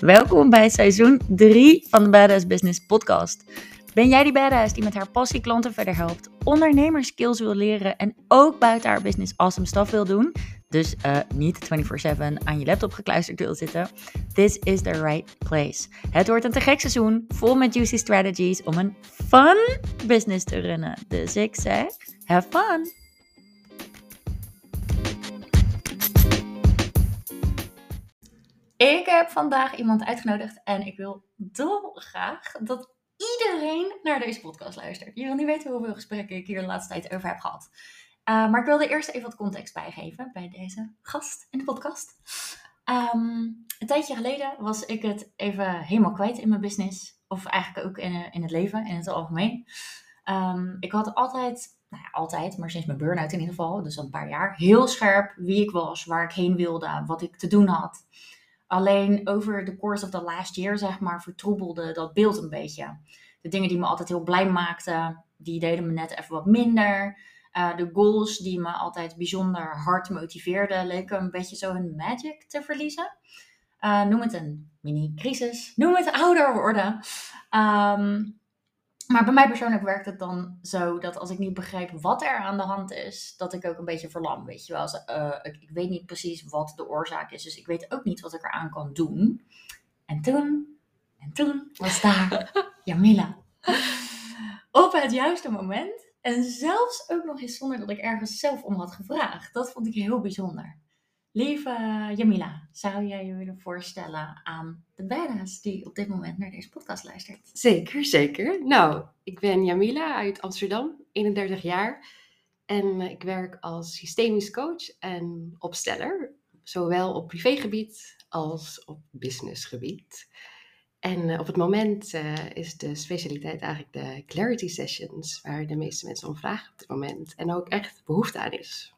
Welkom bij seizoen 3 van de Badass Business Podcast. Ben jij die badass die met haar passie klanten verder helpt, ondernemerskills wil leren en ook buiten haar business awesome stuff wil doen? Dus uh, niet 24/7 aan je laptop gekluisterd wil zitten. This is the right place. Het wordt een te gek seizoen, vol met juicy strategies om een fun business te runnen. Dus ik zeg, have fun! Ik heb vandaag iemand uitgenodigd en ik wil dolgraag dat iedereen naar deze podcast luistert. Je wil niet weten hoeveel gesprekken ik hier de laatste tijd over heb gehad. Uh, maar ik wilde eerst even wat context bijgeven bij deze gast in de podcast. Um, een tijdje geleden was ik het even helemaal kwijt in mijn business. Of eigenlijk ook in, in het leven, in het algemeen. Um, ik had altijd, nou ja, altijd, maar sinds mijn burn-out in ieder geval, dus al een paar jaar, heel scherp wie ik was, waar ik heen wilde, wat ik te doen had. Alleen over de course of the last year, zeg maar, vertroebelde dat beeld een beetje. De dingen die me altijd heel blij maakten, die deden me net even wat minder. Uh, de goals die me altijd bijzonder hard motiveerden, leken een beetje zo hun magic te verliezen. Uh, noem het een mini-crisis, noem het ouder worden. Um, maar bij mij persoonlijk werkt het dan zo dat als ik niet begrijp wat er aan de hand is, dat ik ook een beetje verlam. Weet je wel, als, uh, ik, ik, weet niet precies wat de oorzaak is, dus ik weet ook niet wat ik eraan kan doen. En toen, en toen was daar Jamila. Op het juiste moment. En zelfs ook nog eens zonder dat ik ergens zelf om had gevraagd. Dat vond ik heel bijzonder. Lieve Jamila, zou jij je willen voorstellen aan de badass die op dit moment naar deze podcast luistert? Zeker, zeker. Nou, ik ben Jamila uit Amsterdam, 31 jaar. En ik werk als systemisch coach en opsteller. Zowel op privégebied als op businessgebied. En eh, op het moment uh, is de specialiteit eigenlijk de clarity sessions, waar de meeste mensen om vragen op dit moment. En ook echt behoefte aan is.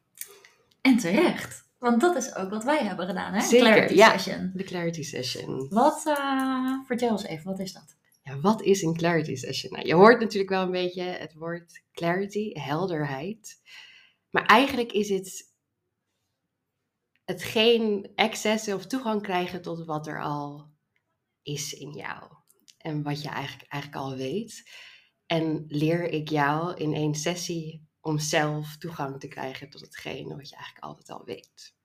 En terecht. Want dat is ook wat wij hebben gedaan, hè? Zeker, clarity ja. session. De clarity session. Wat, uh, vertel eens even, wat is dat? Ja, wat is een clarity session? Nou, je hoort natuurlijk wel een beetje het woord clarity, helderheid. Maar eigenlijk is het het geen access of toegang krijgen tot wat er al is in jou. En wat je eigenlijk, eigenlijk al weet. En leer ik jou in één sessie om zelf toegang te krijgen tot hetgene wat je eigenlijk altijd al weet.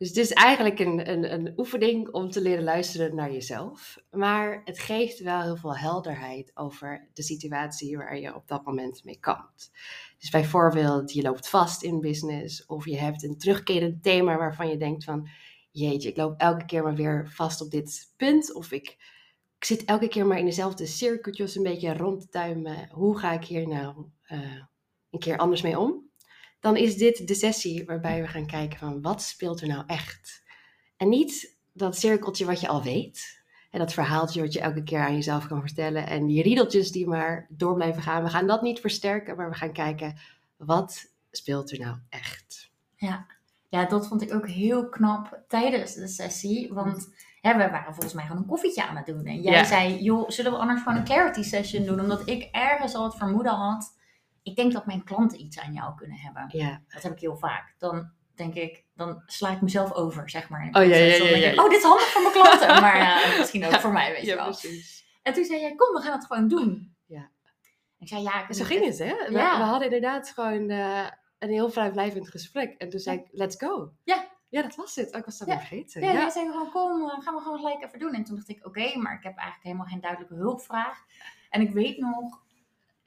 Dus het is eigenlijk een, een, een oefening om te leren luisteren naar jezelf. Maar het geeft wel heel veel helderheid over de situatie waar je op dat moment mee kampt. Dus bijvoorbeeld, je loopt vast in business of je hebt een terugkerend thema waarvan je denkt van, jeetje, ik loop elke keer maar weer vast op dit punt. Of ik, ik zit elke keer maar in dezelfde cirkeltjes een beetje rond te tuimen. Hoe ga ik hier nou uh, een keer anders mee om? Dan is dit de sessie waarbij we gaan kijken van wat speelt er nou echt? En niet dat cirkeltje wat je al weet. En dat verhaaltje wat je elke keer aan jezelf kan vertellen. En die riedeltjes die maar door blijven gaan. We gaan dat niet versterken, maar we gaan kijken wat speelt er nou echt? Ja, ja dat vond ik ook heel knap tijdens de sessie. Want hè, we waren volgens mij gewoon een koffietje aan het doen. En jij Ja. zei, joh, zullen we anders gewoon een clarity session doen? Omdat ik ergens al het vermoeden had. Ik denk dat mijn klanten iets aan jou kunnen hebben. Ja, Dat heb ik heel vaak. Dan denk ik, dan sla ik mezelf over, zeg maar. Oh, ja, ja, ja, ik, oh, dit is handig voor mijn klanten. Maar ja, misschien ook voor mij, weet je wel. precies. En toen zei jij, kom, we gaan het gewoon doen. Ja. Ik zei, ja, ik zo ging het, hè? We, hadden inderdaad gewoon eh, een heel vrijblijvend gesprek. En toen zei ik, let's go. Ja. Ja, dat was het. Oh, ik was dat Ja. vergeten. Ja, Ja. jij zei gewoon, kom, eh, gaan we gewoon gelijk even doen. En toen dacht ik, oké, maar ik heb eigenlijk helemaal geen duidelijke hulpvraag. En ik weet nog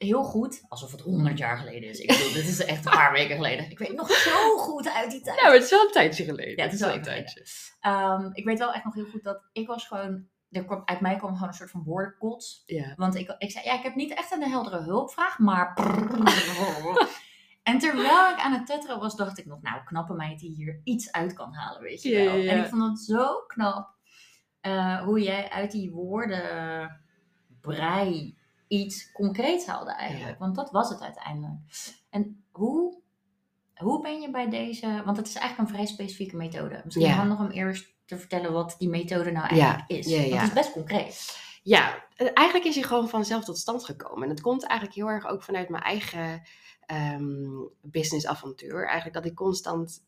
heel goed, alsof het honderd jaar geleden is. Ik bedoel, dit is echt een paar weken geleden. Ik weet nog zo goed uit die tijd. Ja, maar het is wel een tijdje geleden. Ja, het is wel een tijdje. Ehm, ik weet wel echt nog heel goed dat ik was gewoon, er kwam, uit mij kwam gewoon een soort van woordenkots. Ja. Want ik, ik zei, ja, ik heb niet echt een heldere hulpvraag, maar... En terwijl ik aan het tetteren was, dacht ik nog, nou, knappe meid die hier iets uit kan halen, weet je wel. En ik vond het zo knap eh, hoe jij uit die woorden brei iets concreets haalde eigenlijk. Want dat was het uiteindelijk. En hoe, hoe ben je bij deze, want het is eigenlijk een vrij specifieke methode. Misschien Ja. handig om eerst te vertellen wat die methode nou eigenlijk is. ja, het is best concreet. Ja, eh, eigenlijk is hij gewoon vanzelf tot stand gekomen. En het komt eigenlijk heel erg ook vanuit mijn eigen ehm businessavontuur. Eigenlijk dat ik constant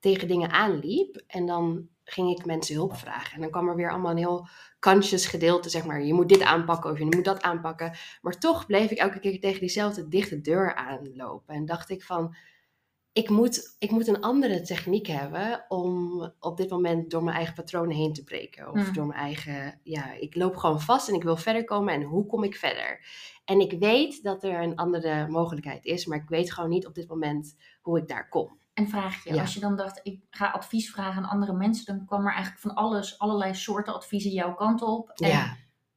tegen dingen aanliep. En dan ging ik mensen hulp vragen. En dan kwam er weer allemaal een heel conscious gedeelte, zeg maar. Je moet dit aanpakken of je moet dat aanpakken. Maar toch bleef ik elke keer tegen diezelfde dichte deur aanlopen. En dacht ik van, ik moet, ik moet een andere techniek hebben om op dit moment door mijn eigen patronen heen te breken. Of Mm. door mijn eigen, ja, ik loop gewoon vast en ik wil verder komen. En hoe kom ik verder? En ik weet dat er een andere mogelijkheid is, maar ik weet gewoon niet op dit moment hoe ik daar kom. En vraag je, Ja. als je dan dacht, ik ga advies vragen aan andere mensen, dan kwam er eigenlijk van alles, allerlei soorten adviezen jouw kant op. En ja,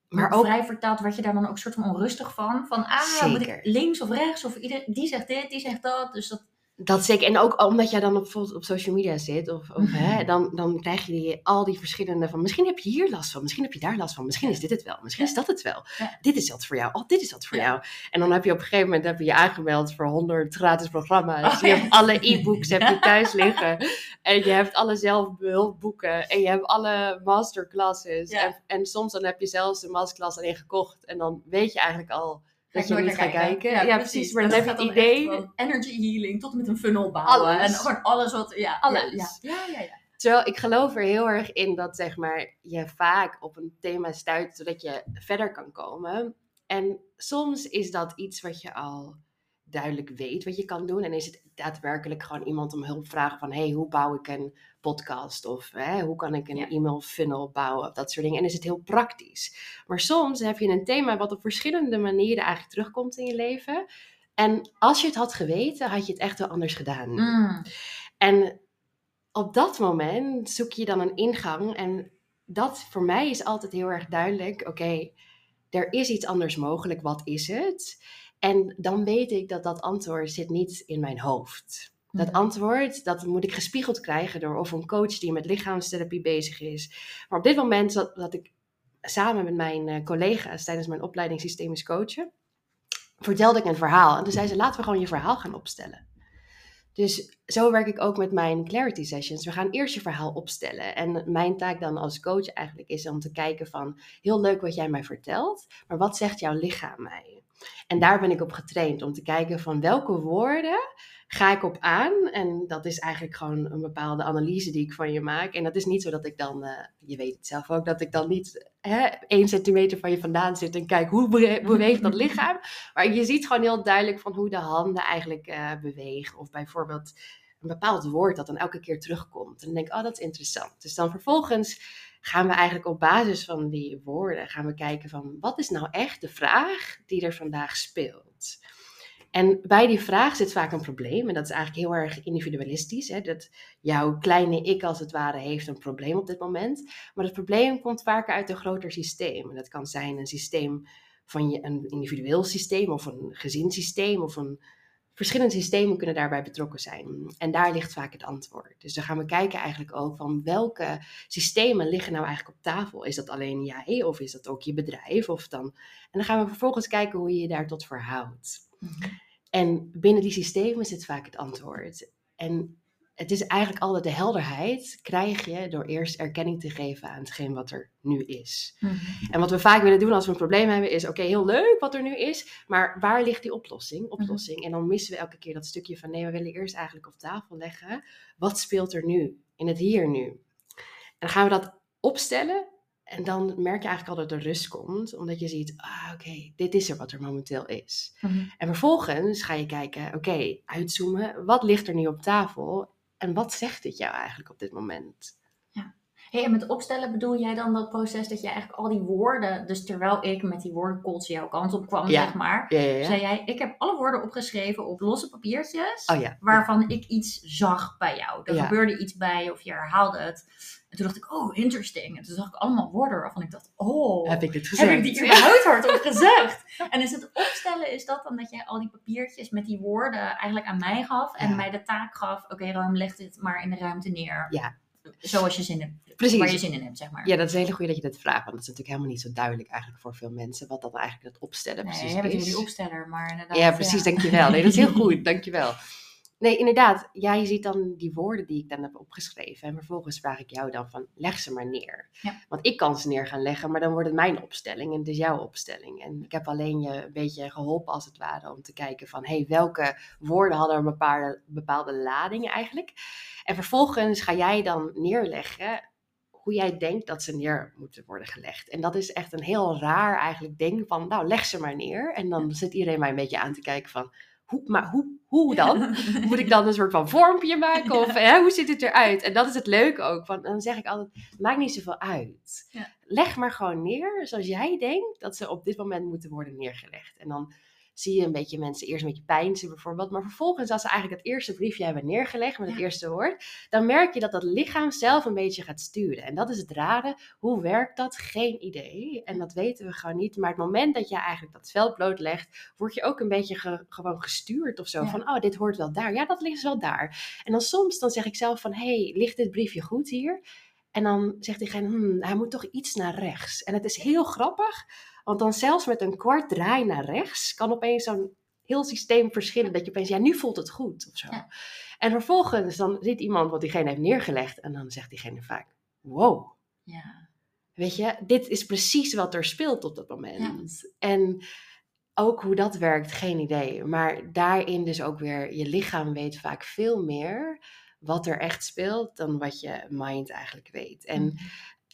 maar ook vrij vertaald werd je daar dan ook soort van onrustig van. Van, ah, moet ik links of rechts? Of ieder, die zegt dit, die zegt dat. Dus dat, Dat zeker. En ook omdat jij dan op, bijvoorbeeld op social media zit, of, of, Mhm. hè, dan, dan krijg je die, al die verschillende van, misschien heb je hier last van, misschien heb je daar last van, misschien is dit het wel, misschien Ja. is dat het wel. Ja. Dit is dat voor jou, oh, dit is dat voor jou. En dan heb je op een gegeven moment heb je, je aangemeld voor 100 gratis programma's. Oh, je hebt alle e-books heb je thuis liggen. En je hebt alle zelfbehulpboeken. En je hebt alle masterclasses. En, en soms dan heb je zelfs een masterclass alleen gekocht. En dan weet je eigenlijk al dat je nooit niet naar gaat kijken. Ja, precies. Maar dan heb je het idee. energy healing tot en met een funnel bouwen. Alles. En gewoon alles wat, ja. Alles. Ja, ja, ja. ja, ja. Terwijl ik geloof er heel erg in dat zeg maar, je vaak op een thema stuit zodat je verder kan komen. En soms is dat iets wat je al duidelijk weet wat je kan doen. En is het daadwerkelijk gewoon iemand om hulp vragen van... hey, hoe bouw ik een podcast? Of hè, hoe kan ik een Ja. e-mail funnel bouwen? Of dat soort dingen. En is het heel praktisch. Maar soms heb je een thema wat op verschillende manieren eigenlijk terugkomt in je leven. En als je het had geweten, had je het echt wel anders gedaan. Mm. En op dat moment zoek je dan een ingang. En dat voor mij is altijd heel erg duidelijk. Oké, er is iets anders mogelijk. Wat is het? En dan weet ik dat dat antwoord zit niet in mijn hoofd. Dat Mhm. antwoord, dat moet ik gespiegeld krijgen door of een coach die met lichaamstherapie bezig is. Maar op dit moment dat, dat ik samen met mijn eh, collega's tijdens mijn opleiding systemisch coachen, vertelde ik een verhaal. En toen zei ze, laten we gewoon je verhaal gaan opstellen. Dus zo werk ik ook met mijn clarity sessions. We gaan eerst je verhaal opstellen. En mijn taak dan als coach eigenlijk is om te kijken van... heel leuk wat jij mij vertelt, maar wat zegt jouw lichaam mij? En daar ben ik op getraind om te kijken van welke woorden ga ik op aan. En dat is eigenlijk gewoon een bepaalde analyse die ik van je maak. En dat is niet zo dat ik dan, eh, je weet het zelf ook, dat ik dan niet hè, één centimeter van je vandaan zit en kijk hoe bewe- beweegt dat lichaam. Maar je ziet gewoon heel duidelijk van hoe de handen eigenlijk eh, bewegen. Of bijvoorbeeld een bepaald woord dat dan elke keer terugkomt. En dan denk ik, oh dat is interessant. Dus dan vervolgens gaan we eigenlijk op basis van die woorden gaan we kijken van wat is nou echt de vraag die er vandaag speelt. En bij die vraag zit vaak een probleem. En dat is eigenlijk heel erg individualistisch. Hè? Dat jouw kleine ik als het ware heeft een probleem op dit moment. Maar het probleem komt vaak uit een groter systeem. En dat kan zijn een systeem van je, een individueel systeem of een gezinssysteem of een verschillende systemen kunnen daarbij betrokken zijn. En daar ligt vaak het antwoord. Dus dan gaan we kijken eigenlijk ook van welke systemen liggen nou eigenlijk op tafel. Is dat alleen jij of is dat ook je bedrijf? Of dan... En dan gaan we vervolgens kijken hoe je je daar tot verhoudt. Mhm. En binnen die systemen zit vaak het antwoord. En het is eigenlijk altijd de helderheid krijg je door eerst erkenning te geven aan hetgeen wat er nu is. Mhm. En wat we vaak willen doen als we een probleem hebben is, oké, heel leuk wat er nu is, maar waar ligt die oplossing? oplossing? En dan missen we elke keer dat stukje van, nee, we willen eerst eigenlijk op tafel leggen, wat speelt er nu, in het hier nu? En dan gaan we dat opstellen en dan merk je eigenlijk al dat er rust komt, omdat je ziet, ah, oké, dit is er wat er momenteel is. Mhm. En vervolgens ga je kijken, oké, uitzoomen, wat ligt er nu op tafel en wat zegt dit jou eigenlijk op dit moment? Hey, en met opstellen bedoel jij dan dat proces dat je eigenlijk al die woorden, dus terwijl ik met die woordenkolts jouw kant op kwam, Ja. zeg maar, Ja, ja, ja. zei jij, ik heb alle woorden opgeschreven op losse papiertjes, Oh waarvan ik iets zag bij jou. Er gebeurde iets bij of je herhaalde het. En toen dacht ik, oh, interesting. En toen zag ik allemaal woorden waarvan ik dacht, oh, Heb ik dit gezegd? heb ik die überhaupt hardop gezegd? En is het opstellen, is dat dan dat jij al die papiertjes met die woorden eigenlijk aan mij gaf en mij de taak gaf, oké Ruim, leg dit maar in de ruimte neer. Ja. Zoals je zin in, Precies. waar je zin in hebt, zeg maar. Ja, dat is een hele goede dat je dit vraagt, want dat is natuurlijk helemaal niet zo duidelijk eigenlijk voor veel mensen, wat dan eigenlijk het opstellen nee, precies jij bent is. jullie opsteller, maar inderdaad. ja, precies, dankjewel. Nee, dat is heel goed, dankjewel. Nee, inderdaad. Jij ziet dan die woorden die ik dan heb opgeschreven. En vervolgens vraag ik jou dan van, leg ze maar neer. Ja. Want ik kan ze neer gaan leggen, maar dan wordt het mijn opstelling en het is jouw opstelling. En ik heb alleen je een beetje geholpen als het ware om te kijken van, hey, welke woorden hadden een bepaalde, bepaalde lading eigenlijk. En vervolgens ga jij dan neerleggen hoe jij denkt dat ze neer moeten worden gelegd. En dat is echt een heel raar eigenlijk ding van, nou leg ze maar neer. En dan zit iedereen mij een beetje aan te kijken van, hoe, maar hoe, hoe dan? Moet ik dan een soort van vormpje maken? Of hè, hoe ziet het eruit? En dat is het leuke ook. Want dan zeg ik altijd, maakt niet zoveel uit. Ja. Leg maar gewoon neer zoals jij denkt dat ze op dit moment moeten worden neergelegd. En dan zie je een beetje mensen eerst een beetje pijnzen bijvoorbeeld. Maar vervolgens, als ze eigenlijk het eerste briefje hebben neergelegd met het Ja. eerste woord, dan merk je dat dat lichaam zelf een beetje gaat sturen. En dat is het rare. Hoe werkt dat? Geen idee. En dat weten we gewoon niet. Maar het moment dat je eigenlijk dat veld blootlegt, word je ook een beetje ge- gewoon gestuurd of zo. Ja. Van, oh, dit hoort wel daar. Ja, dat ligt wel daar. En dan soms dan zeg ik zelf van, hey, ligt dit briefje goed hier? En dan zegt diegene, hmm, hij moet toch iets naar rechts. En het is heel grappig, want dan zelfs met een kwart draai naar rechts kan opeens zo'n heel systeem verschillen. Dat je opeens, ja, nu voelt het goed of zo. Ja. En vervolgens dan ziet iemand wat diegene heeft neergelegd en dan zegt diegene vaak, wow. Ja. Weet je, dit is precies wat er speelt op dat moment. En ook hoe dat werkt, geen idee. Maar daarin dus ook weer, je lichaam weet vaak veel meer wat er echt speelt dan wat je mind eigenlijk weet. En Mhm.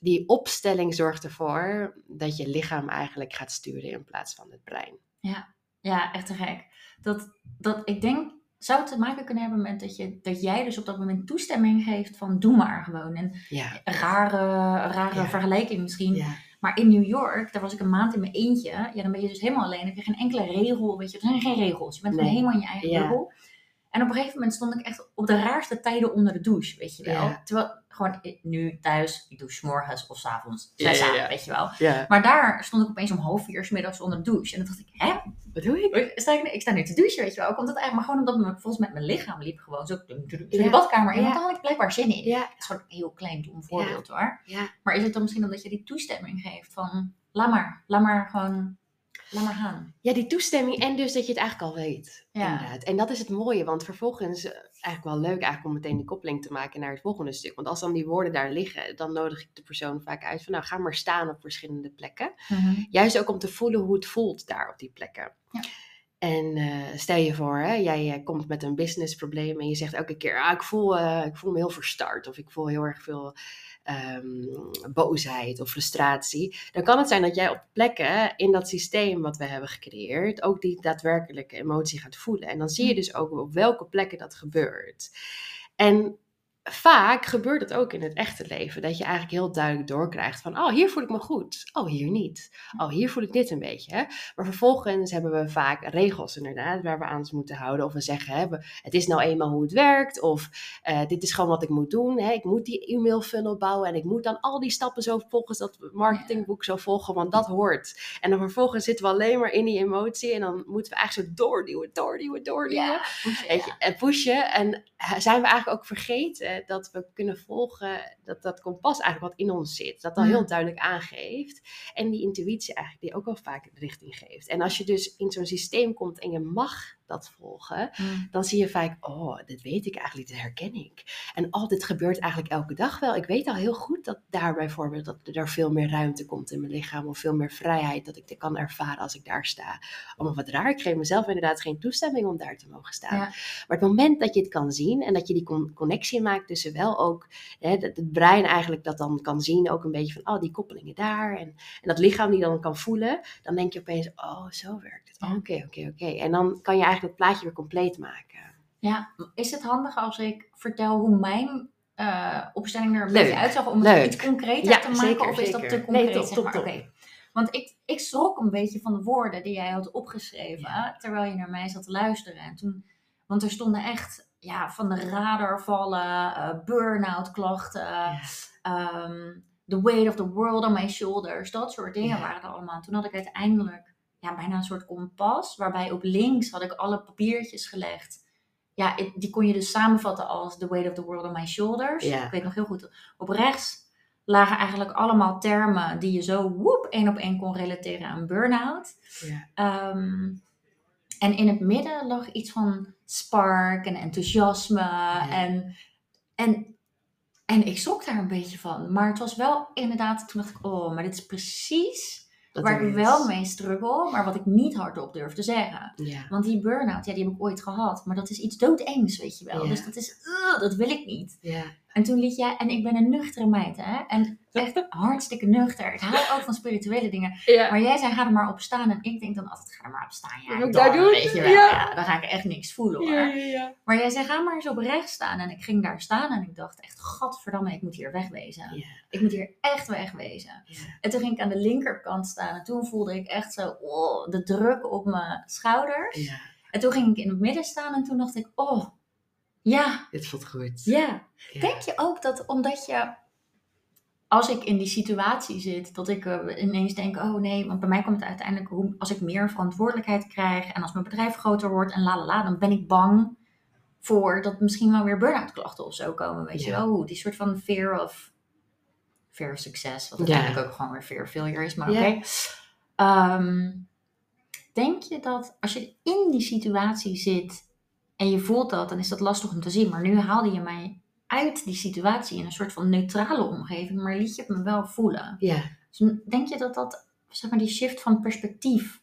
Die opstelling zorgt ervoor dat je lichaam eigenlijk gaat sturen in plaats van het brein. Ja, ja, echt te gek. Dat, dat, ik denk, zou het te maken kunnen hebben met dat, je, dat jij dus op dat moment toestemming geeft van doe maar gewoon. En Ja, rare, rare Ja. vergelijking misschien. ja, Maar in New York, daar was ik een maand in mijn eentje. Ja, dan ben je dus helemaal alleen. Heb je geen enkele regel, weet je. Er zijn geen regels. Je bent gewoon Nee. helemaal in je eigen bubbel. En op een gegeven moment stond ik echt op de raarste tijden onder de douche, weet je wel. Terwijl, gewoon ik- nu thuis, ik douche morgens of 's avonds, zes ja, weet je wel. Maar daar stond ik opeens om half vier 's middags onder de douche. En dan dacht ik, hè? Wat doe ik? Sta ik, ik sta nu te douchen, weet je wel. Komt dat eigenlijk maar gewoon omdat mijn, volgens mij mijn lichaam liep gewoon zo, Ja. de badkamer in. Want dan had ik blijkbaar zin in. Het is gewoon een heel klein dom voorbeeld hoor. Maar is het dan misschien omdat je die toestemming geeft van, laat maar, laat maar gewoon, laat maar gaan. Ja, die toestemming en dus dat je het eigenlijk al weet. Ja. Inderdaad. En dat is het mooie, want vervolgens, eh, eigenlijk wel leuk eigenlijk om meteen die koppeling te maken naar het volgende stuk. Want als dan die woorden daar liggen, dan nodig ik de persoon vaak uit van nou ga maar staan op verschillende plekken. Juist ook om te voelen hoe het voelt daar op die plekken. Ja. En eh, stel je voor, hè, jij eh, komt met een businessprobleem en je zegt elke keer, ah, ik, voel, eh, ik voel me heel verstard of ik voel heel erg veel ehm, boosheid of frustratie. Dan kan het zijn dat jij op plekken in dat systeem wat we hebben gecreëerd ook die daadwerkelijke emotie gaat voelen. En dan zie je dus ook op welke plekken dat gebeurt. En vaak gebeurt het ook in het echte leven. Dat je eigenlijk heel duidelijk doorkrijgt van, oh, hier voel ik me goed. Oh, hier niet. Oh, hier voel ik dit een beetje. Hè? Maar vervolgens hebben we vaak regels inderdaad, waar we aan ons moeten houden. Of we zeggen, hè, het is nou eenmaal hoe het werkt. Of eh, dit is gewoon wat ik moet doen. Hè? Ik moet die e-mail funnel bouwen. En ik moet dan al die stappen zo volgens dat marketingboek zo volgen. Want dat hoort. En dan vervolgens zitten we alleen maar in die emotie. En dan moeten we eigenlijk zo doorduwen, doorduwen, doorduwen. Weet je, en pushen. En eh, zijn we eigenlijk ook vergeten dat we kunnen volgen dat dat kompas eigenlijk wat in ons zit. Dat al Mm. heel duidelijk aangeeft. En die intuïtie eigenlijk die ook al vaak richting geeft. En als je dus in zo'n systeem komt en je mag dat volgen, Mm. dan zie je vaak, oh, dit weet ik eigenlijk, dit herken ik. En oh, dit gebeurt eigenlijk elke dag wel. Ik weet al heel goed dat daar bijvoorbeeld, dat er veel meer ruimte komt in mijn lichaam. Of veel meer vrijheid, dat ik dit kan ervaren als ik daar sta. Allemaal wat raar. Ik geef mezelf inderdaad geen toestemming om daar te mogen staan. Ja. Maar het moment dat je het kan zien en dat je die con- connectie maakt tussen wel ook, hè, dat het brein eigenlijk dat dan kan zien, ook een beetje van, oh, die koppelingen daar. En, en dat lichaam die dan kan voelen, dan denk je opeens, oh, zo werkt het. Oké, oké, oké. En dan kan je eigenlijk het plaatje weer compleet maken. Ja, is het handig als ik vertel hoe mijn eh, opstelling er een Leuk, beetje uitzag om leuk. het iets concreter Ja, te maken? zeker, of is dat te concreet? Nee, top, zeg top, maar? top. Oké. Want ik, ik schrok een beetje van de woorden die jij had opgeschreven Ja. terwijl je naar mij zat te luisteren. En toen, want er stonden echt ja, van de radar vallen, eh, burn-out klachten, ehm, the weight of the world on my shoulders, dat soort dingen waren er allemaal. Toen had ik uiteindelijk ja, bijna een soort kompas, waarbij op links had ik alle papiertjes gelegd. Ja, die kon je dus samenvatten als the weight of the world on my shoulders. Ja. Ik weet nog heel goed. Op rechts lagen eigenlijk allemaal termen die je zo woep één op één kon relateren aan burn-out. Ja. Ehm, En in het midden lag iets van spark en enthousiasme. En, en, en ik schrok daar een beetje van. Maar het was wel inderdaad, toen dacht ik, oh, maar dit is precies Dat waar ik wel mee struggle, maar wat ik niet hardop durf te zeggen. Ja. Want die burn-out, ja, die heb ik ooit gehad. Maar dat is iets doodengs, weet je wel. Ja. Dus dat is, ugh, dat wil ik niet. Ja. En toen liet jij, en ik ben een nuchtere meid, hè. En echt hartstikke nuchter. Ik hou ook van spirituele dingen. Ja. Maar jij zei, ga er maar op staan. En ik denk dan altijd, ga er maar op staan. Ja, dan, daar doen? Weet je wel, Ja. ja. dan ga ik echt niks voelen, hoor. Ja. Maar jij zei, ga maar eens oprecht staan. En ik ging daar staan en ik dacht echt, gadverdamme, ik moet hier wegwezen. Ik moet hier echt wegwezen. En toen ging ik aan de linkerkant staan. En toen voelde ik echt zo, oh, de druk op mijn schouders. En toen ging ik in het midden staan en toen dacht ik, oh, ja, dit voelt goed. ja. Ja. Denk je ook dat omdat je, als ik in die situatie zit, dat ik eh, ineens denk, oh nee, want bij mij komt het uiteindelijk, hoe, als ik meer verantwoordelijkheid krijg en als mijn bedrijf groter wordt en la la la, dan ben ik bang voor dat misschien wel weer burn-out klachten of zo komen, weet je Ja. hoe die soort van fear of, fear of success, wat Ja. uiteindelijk ook gewoon weer fear of failure is, maar oké. Ehm, denk je dat als je in die situatie zit en je voelt dat, dan is dat lastig om te zien. Maar nu haalde je mij uit die situatie in een soort van neutrale omgeving, maar liet je het me wel voelen. Ja. Dus denk je dat dat, zeg maar, die shift van perspectief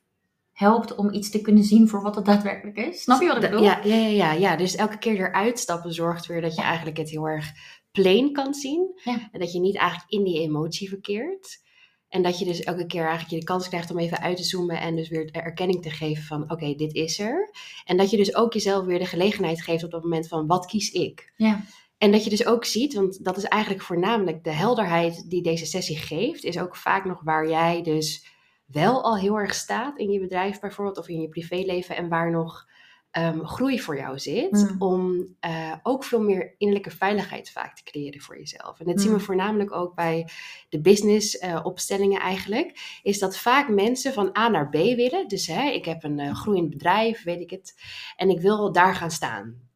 helpt om iets te kunnen zien voor wat het daadwerkelijk is? Snap je wat ik bedoel? Ja, ja, ja, ja, ja. Dus elke keer eruit stappen zorgt weer dat je eigenlijk het heel erg plain kan zien. Ja. En dat je niet eigenlijk in die emotie verkeert. En dat je dus elke keer eigenlijk je de kans krijgt om even uit te zoomen en dus weer de erkenning te geven van oké, dit is er. En dat je dus ook jezelf weer de gelegenheid geeft op dat moment van wat kies ik? Ja. En dat je dus ook ziet, want dat is eigenlijk voornamelijk de helderheid die deze sessie geeft, is ook vaak nog waar jij dus wel al heel erg staat in je bedrijf bijvoorbeeld of in je privéleven en waar nog ehm, groei voor jou zit, Mm. om eh, ook veel meer innerlijke veiligheid vaak te creëren voor jezelf. En dat zien we Mm. voornamelijk ook bij de business eh, opstellingen eigenlijk, is dat vaak mensen van A naar B willen. Dus hè, ik heb een eh, groeiend bedrijf, weet ik het, en ik wil daar gaan staan.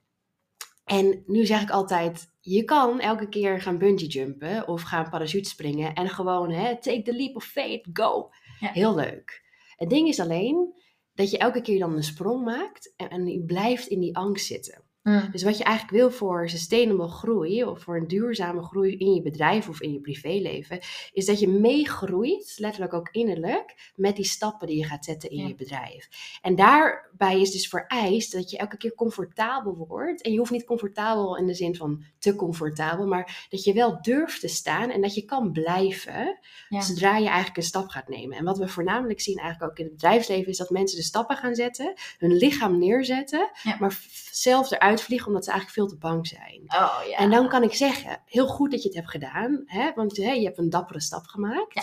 En nu zeg ik altijd, je kan elke keer gaan bungee jumpen of gaan parachute springen en gewoon hè, take the leap of faith, go. Ja. Heel leuk. Het ding is alleen dat je elke keer dan een sprong maakt en, en je blijft in die angst zitten. Mm. Dus wat je eigenlijk wil voor sustainable groei of voor een duurzame groei in je bedrijf of in je privéleven, is dat je meegroeit, letterlijk ook innerlijk, met die stappen die je gaat zetten in Ja. je bedrijf. En daarbij is dus vereist dat je elke keer comfortabel wordt. En je hoeft niet comfortabel in de zin van te comfortabel, maar dat je wel durft te staan en dat je kan blijven Ja. zodra je eigenlijk een stap gaat nemen. En wat we voornamelijk zien eigenlijk ook in het bedrijfsleven is dat mensen de stappen gaan zetten, hun lichaam neerzetten, Ja. maar zelf eruit vliegen omdat ze eigenlijk veel te bang zijn. Oh ja. En dan kan ik zeggen, heel goed dat je het hebt gedaan, hè? want hè, je hebt een dappere stap gemaakt. Ja.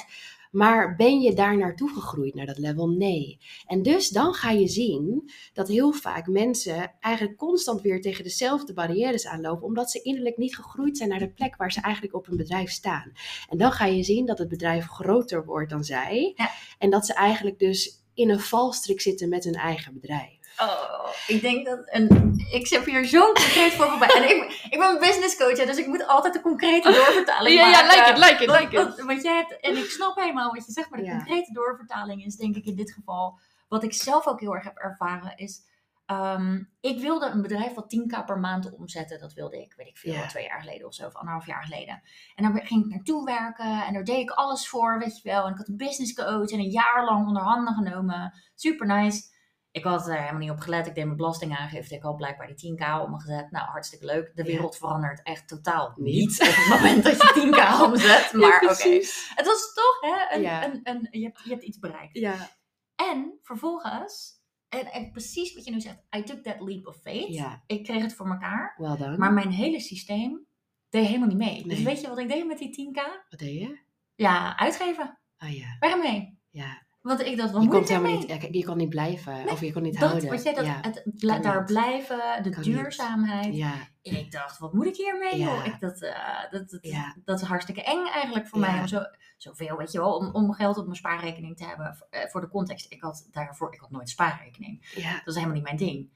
Maar ben je daar naartoe gegroeid, naar dat level? Nee. En dus dan ga je zien dat heel vaak mensen eigenlijk constant weer tegen dezelfde barrières aanlopen, omdat ze innerlijk niet gegroeid zijn naar de plek waar ze eigenlijk op hun bedrijf staan. En dan ga je zien dat het bedrijf groter wordt dan zij. Ja. En dat ze eigenlijk dus in een valstrik zitten met hun eigen bedrijf. Oh, ik denk dat een, ik heb hier zo'n concreet voorbeeld bij. En ik, ik ben een business coach, hè, dus ik moet altijd een concrete doorvertaling maken. like Wat, wat, wat jij hebt, en ik snap helemaal wat je zegt, maar de Ja. concrete doorvertaling is denk ik in dit geval, wat ik zelf ook heel erg heb ervaren, is ehm, ik wilde een bedrijf wat 10k per maand omzetten. Dat wilde ik, weet ik veel, Ja. twee jaar geleden of zo, of anderhalf jaar geleden. En daar ging ik naartoe werken en daar deed ik alles voor, weet je wel. En ik had een business coach en een jaar lang onder handen genomen. Super nice. Ik had er helemaal niet op gelet. Ik deed mijn belastingaangifte. Ik had blijkbaar die 10k omgezet. Nou, hartstikke leuk. De Ja. wereld verandert echt totaal Niet. op het moment dat je 10k omzet. Maar oké. precies. Het was toch, hè? Een, Ja. een, een, je, hebt, je hebt iets bereikt. Ja. En vervolgens, en, en precies wat je nu zegt, I took that leap of faith. Ja, Ik kreeg het voor elkaar. wel dan. Maar mijn hele systeem deed helemaal niet mee. Dus weet je wat ik deed met die 10k? Wat deed je? Ja, uitgeven. Ah ja, Weg ermee. ja. Want ik dacht, wat Je moet helemaal niet, je kon niet blijven Nee, of je kon niet Dat, houden. wat jij, dat, ja. het daar niet. blijven, de Kan duurzaamheid. ja, En ik dacht, wat moet ik hiermee, Ja. joh? Ik, dat, eh, dat, dat, Ja. dat is hartstikke eng eigenlijk voor mij. Om zo, zoveel, weet je wel, om, om geld op mijn spaarrekening te hebben. Voor, eh, voor de context, ik had daarvoor, ik had nooit spaarrekening. ja. Dat is helemaal niet mijn ding.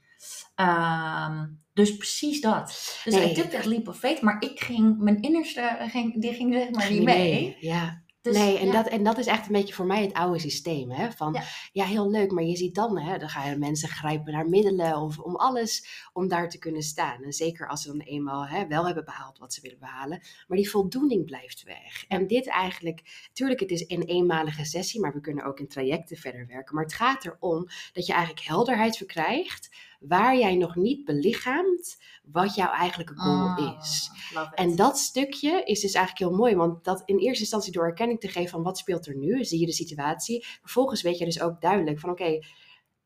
Ehm, dus precies dat. Dus Nee. ik took that leap of faith, maar ik ging, mijn innerste, ging, die ging zeg maar niet mee. Ja, Dus, nee, en, ja. dat, en dat is echt een beetje voor mij het oude systeem. Hè? Van, ja. Ja. heel leuk, maar je ziet dan, hè, dan gaan mensen grijpen naar middelen of om alles om daar te kunnen staan. En zeker als ze dan eenmaal hè, wel hebben behaald wat ze willen behalen. Maar die voldoening blijft weg. En dit eigenlijk, tuurlijk het is een eenmalige sessie, maar we kunnen ook in trajecten verder werken. Maar het gaat erom dat je eigenlijk helderheid verkrijgt waar jij nog niet belichaamt wat jouw eigenlijke goal Ah, is. En dat stukje is dus eigenlijk heel mooi, want dat in eerste instantie door erkenning te geven van wat speelt er nu, zie je de situatie. Vervolgens weet je dus ook duidelijk van oké,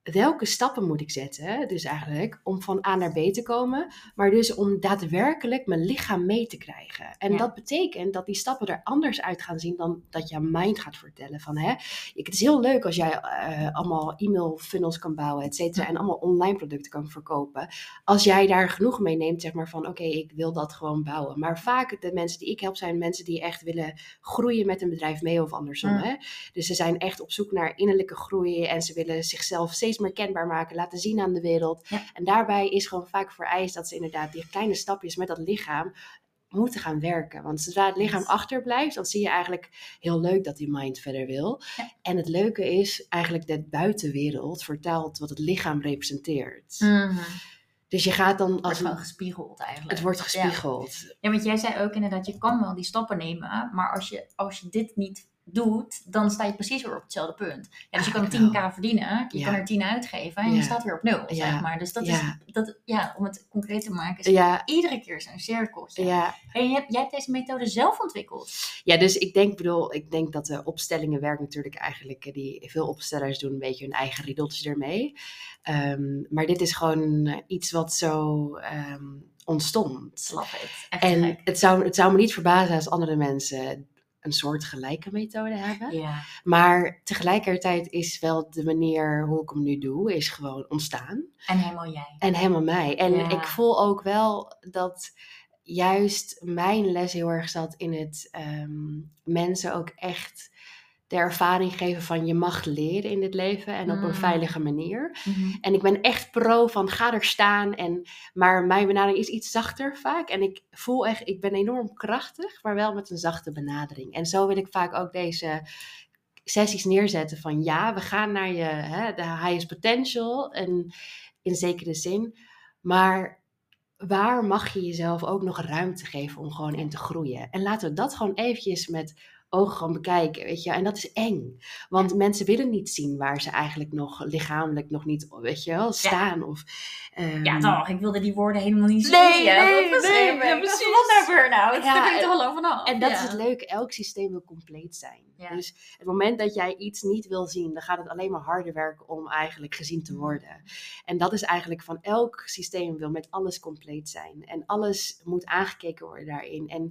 welke stappen moet ik zetten, dus eigenlijk om van A naar B te komen, maar dus om daadwerkelijk mijn lichaam mee te krijgen. En Ja. dat betekent dat die stappen er anders uit gaan zien dan dat je mind gaat vertellen van hè, het is heel leuk als jij eh, allemaal e-mail funnels kan bouwen, et cetera, en allemaal online producten kan verkopen. Als jij daar genoeg mee neemt, zeg maar van oké, ik wil dat gewoon bouwen. Maar vaak de mensen die ik help zijn mensen die echt willen groeien met een bedrijf mee of andersom. Hè? Dus ze zijn echt op zoek naar innerlijke groei en ze willen zichzelf steeds meer kenbaar maken, laten zien aan de wereld. Ja. En daarbij is gewoon vaak vereist dat ze inderdaad die kleine stapjes met dat lichaam moeten gaan werken. Want zodra het lichaam achterblijft, dan zie je eigenlijk heel leuk dat die mind verder wil. Ja. En het leuke is eigenlijk de buitenwereld vertaalt wat het lichaam representeert. Mhm. Dus je gaat dan wordt als gewoon gespiegeld eigenlijk. het wordt Ja. gespiegeld. Ja, want jij zei ook inderdaad, je kan wel die stappen nemen, maar als je, als je dit niet doet, dan sta je precies weer op hetzelfde punt. Ja, dus je kan Eigenlijk 10k verdienen, je Ja. kan er 10 uitgeven en je staat weer op nul, zeg maar. Dus dat is, dat, ja, om het concreet te maken, is iedere keer zo'n cirkeltje. ja. En je hebt, jij hebt deze methode zelf ontwikkeld. Ja, dus ik denk, bedoel, ik denk dat de opstellingen werken natuurlijk eigenlijk, eh, die veel opstellers doen een beetje hun eigen riedeltjes ermee. Ehm, maar dit is gewoon eh, iets wat zo ehm, ontstond. Love it. Echt En gek. het zou, het zou me niet verbazen als andere mensen een soort gelijke methode hebben. Ja. Maar tegelijkertijd is wel de manier hoe ik hem nu doe, is gewoon ontstaan. En helemaal jij. En helemaal mij. En Ja. ik voel ook wel dat juist mijn les heel erg zat in het ehm, mensen ook echt de ervaring geven van je mag leren in dit leven en op Mm. een veilige manier. Mhm. En ik ben echt pro van ga er staan. En, maar mijn benadering is iets zachter vaak. En ik voel echt, ik ben enorm krachtig, maar wel met een zachte benadering. En zo wil ik vaak ook deze sessies neerzetten van ja, we gaan naar je hè, de highest potential. En in zekere zin. Maar waar mag je jezelf ook nog ruimte geven om gewoon in te groeien? En laten we dat gewoon eventjes met ogen gaan bekijken, weet je. En dat is eng. Want mensen willen niet zien waar ze eigenlijk nog lichamelijk nog niet, weet je wel, staan. Of, ehm, Ja, toch. Ik wilde die woorden helemaal niet zien. Nee, Ja, nee, nee, ja, dacht, precies. Wat nou burn-out? Ja, Daar ben toch al vanaf. En dat Ja. is het leuke, elk systeem wil compleet zijn. Ja. Dus het moment dat jij iets niet wil zien, dan gaat het alleen maar harder werken om eigenlijk gezien te worden. En dat is eigenlijk van elk systeem wil met alles compleet zijn. En alles moet aangekeken worden daarin. En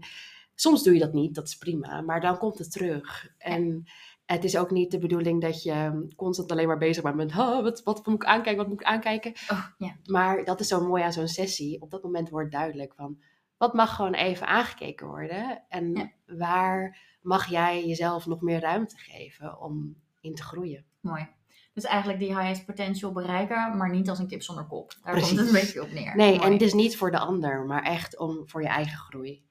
soms doe je dat niet, dat is prima, maar dan komt het terug. En het is ook niet de bedoeling dat je constant alleen maar bezig bent met "Huh, wat, wat moet ik aankijken, wat moet ik aankijken. Oh, ja. Maar dat is zo mooi aan zo'n sessie. Op dat moment wordt duidelijk van wat mag gewoon even aangekeken worden. En Ja. waar mag jij jezelf nog meer ruimte geven om in te groeien. Mooi. Dus eigenlijk die highest potential bereiken, maar niet als een kip zonder kop. Daar Precies. komt het een beetje op neer. Nee, Mooi. en dus niet voor de ander, maar echt om voor je eigen groei.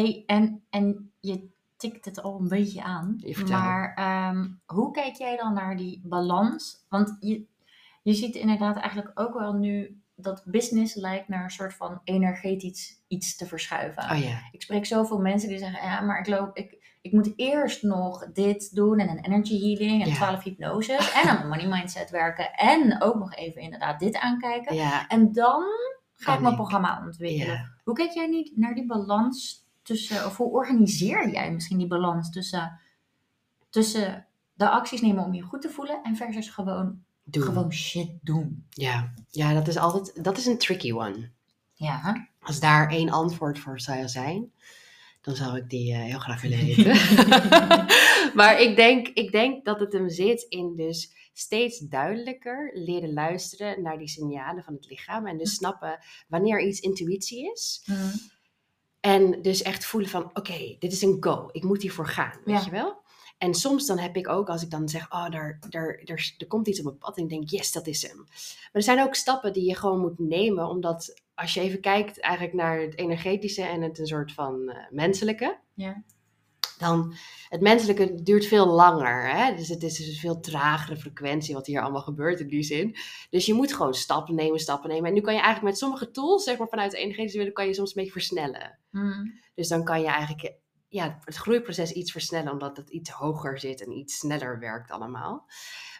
Hey, en, en je tikt het al een beetje aan. Maar ehm, hoe kijk jij dan naar die balans? Want je, je ziet inderdaad eigenlijk ook wel nu dat business lijkt naar een soort van energetisch iets te verschuiven. Oh ja. Ik spreek zoveel mensen die zeggen, ja, maar ik loop, ik, ik moet eerst nog dit doen en een energy healing en Ja. 12 hypnoses en aan mijn money mindset werken en ook nog even inderdaad dit aankijken. Ja, En dan ga ik mijn programma ontwikkelen. Hoe kijk jij niet naar die balans tussen, of hoe organiseer jij misschien die balans tussen, tussen de acties nemen om je goed te voelen en versus gewoon, Doen. gewoon shit doen? Ja. ja, dat is altijd, dat is een tricky one. Ja, Als daar één antwoord voor zou zijn, dan zou ik die eh, heel graag willen weten. maar ik denk, ik denk dat het hem zit in dus steeds duidelijker leren luisteren naar die signalen van het lichaam. En dus snappen wanneer iets intuïtie is. Mhm. En dus echt voelen van, oké, dit is een go. Ik moet hiervoor gaan, weet Ja. je wel? En soms dan heb ik ook, als ik dan zeg, oh, daar, daar, daar, er komt iets op mijn pad. En ik denk, yes, dat is hem. Maar er zijn ook stappen die je gewoon moet nemen. Omdat als je even kijkt eigenlijk naar het energetische en het een soort van eh, menselijke. Ja. Dan het menselijke duurt veel langer. Hè? Dus het is dus een veel tragere frequentie wat hier allemaal gebeurt in die zin. Dus je moet gewoon stappen nemen, stappen nemen. En nu kan je eigenlijk met sommige tools, zeg maar vanuit de energetische kan je soms een beetje versnellen. Mm. Dus dan kan je eigenlijk ja, het groeiproces iets versnellen, omdat het iets hoger zit en iets sneller werkt allemaal.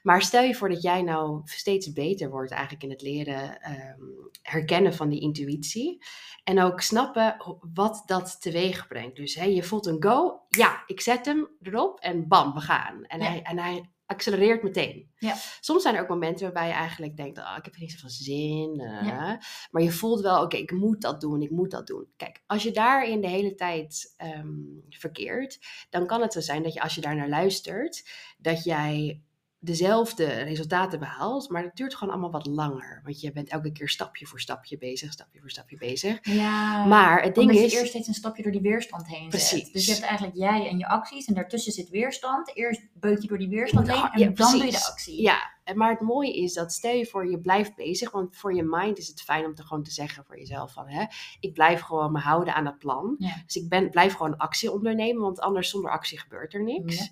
Maar stel je voor dat jij nou steeds beter wordt eigenlijk in het leren ehm, herkennen van die intuïtie. En ook snappen wat dat teweeg brengt. Dus hè, je voelt een go, ja, ik zet hem erop en bam, we gaan. En, Ja. hij, en hij accelereert meteen. Ja. Soms zijn er ook momenten waarbij je eigenlijk denkt, ah, ik heb er niet zoveel zin. eh, Ja. Maar je voelt wel, oké, ik moet dat doen, ik moet dat doen. Kijk, als je daarin de hele tijd ehm, verkeert, dan kan het zo zijn dat je als je daar naar luistert, dat jij dezelfde resultaten behaalt, maar het duurt gewoon allemaal wat langer. Want je bent elke keer stapje voor stapje bezig, stapje voor stapje bezig. Ja, Maar het ding is, je eerst steeds een stapje door die weerstand heen Precies. zet. Dus je hebt eigenlijk jij en je acties en daartussen zit weerstand. Eerst beuk je door die weerstand moet heen en ja, dan doe je de actie. Ja, maar het mooie is dat stel je voor je blijft bezig, want voor je mind is het fijn om te gewoon te zeggen voor jezelf van, hè, ik blijf gewoon me houden aan dat plan. Ja. Dus ik ben, blijf gewoon actie ondernemen, want anders zonder actie gebeurt er niks. Ja.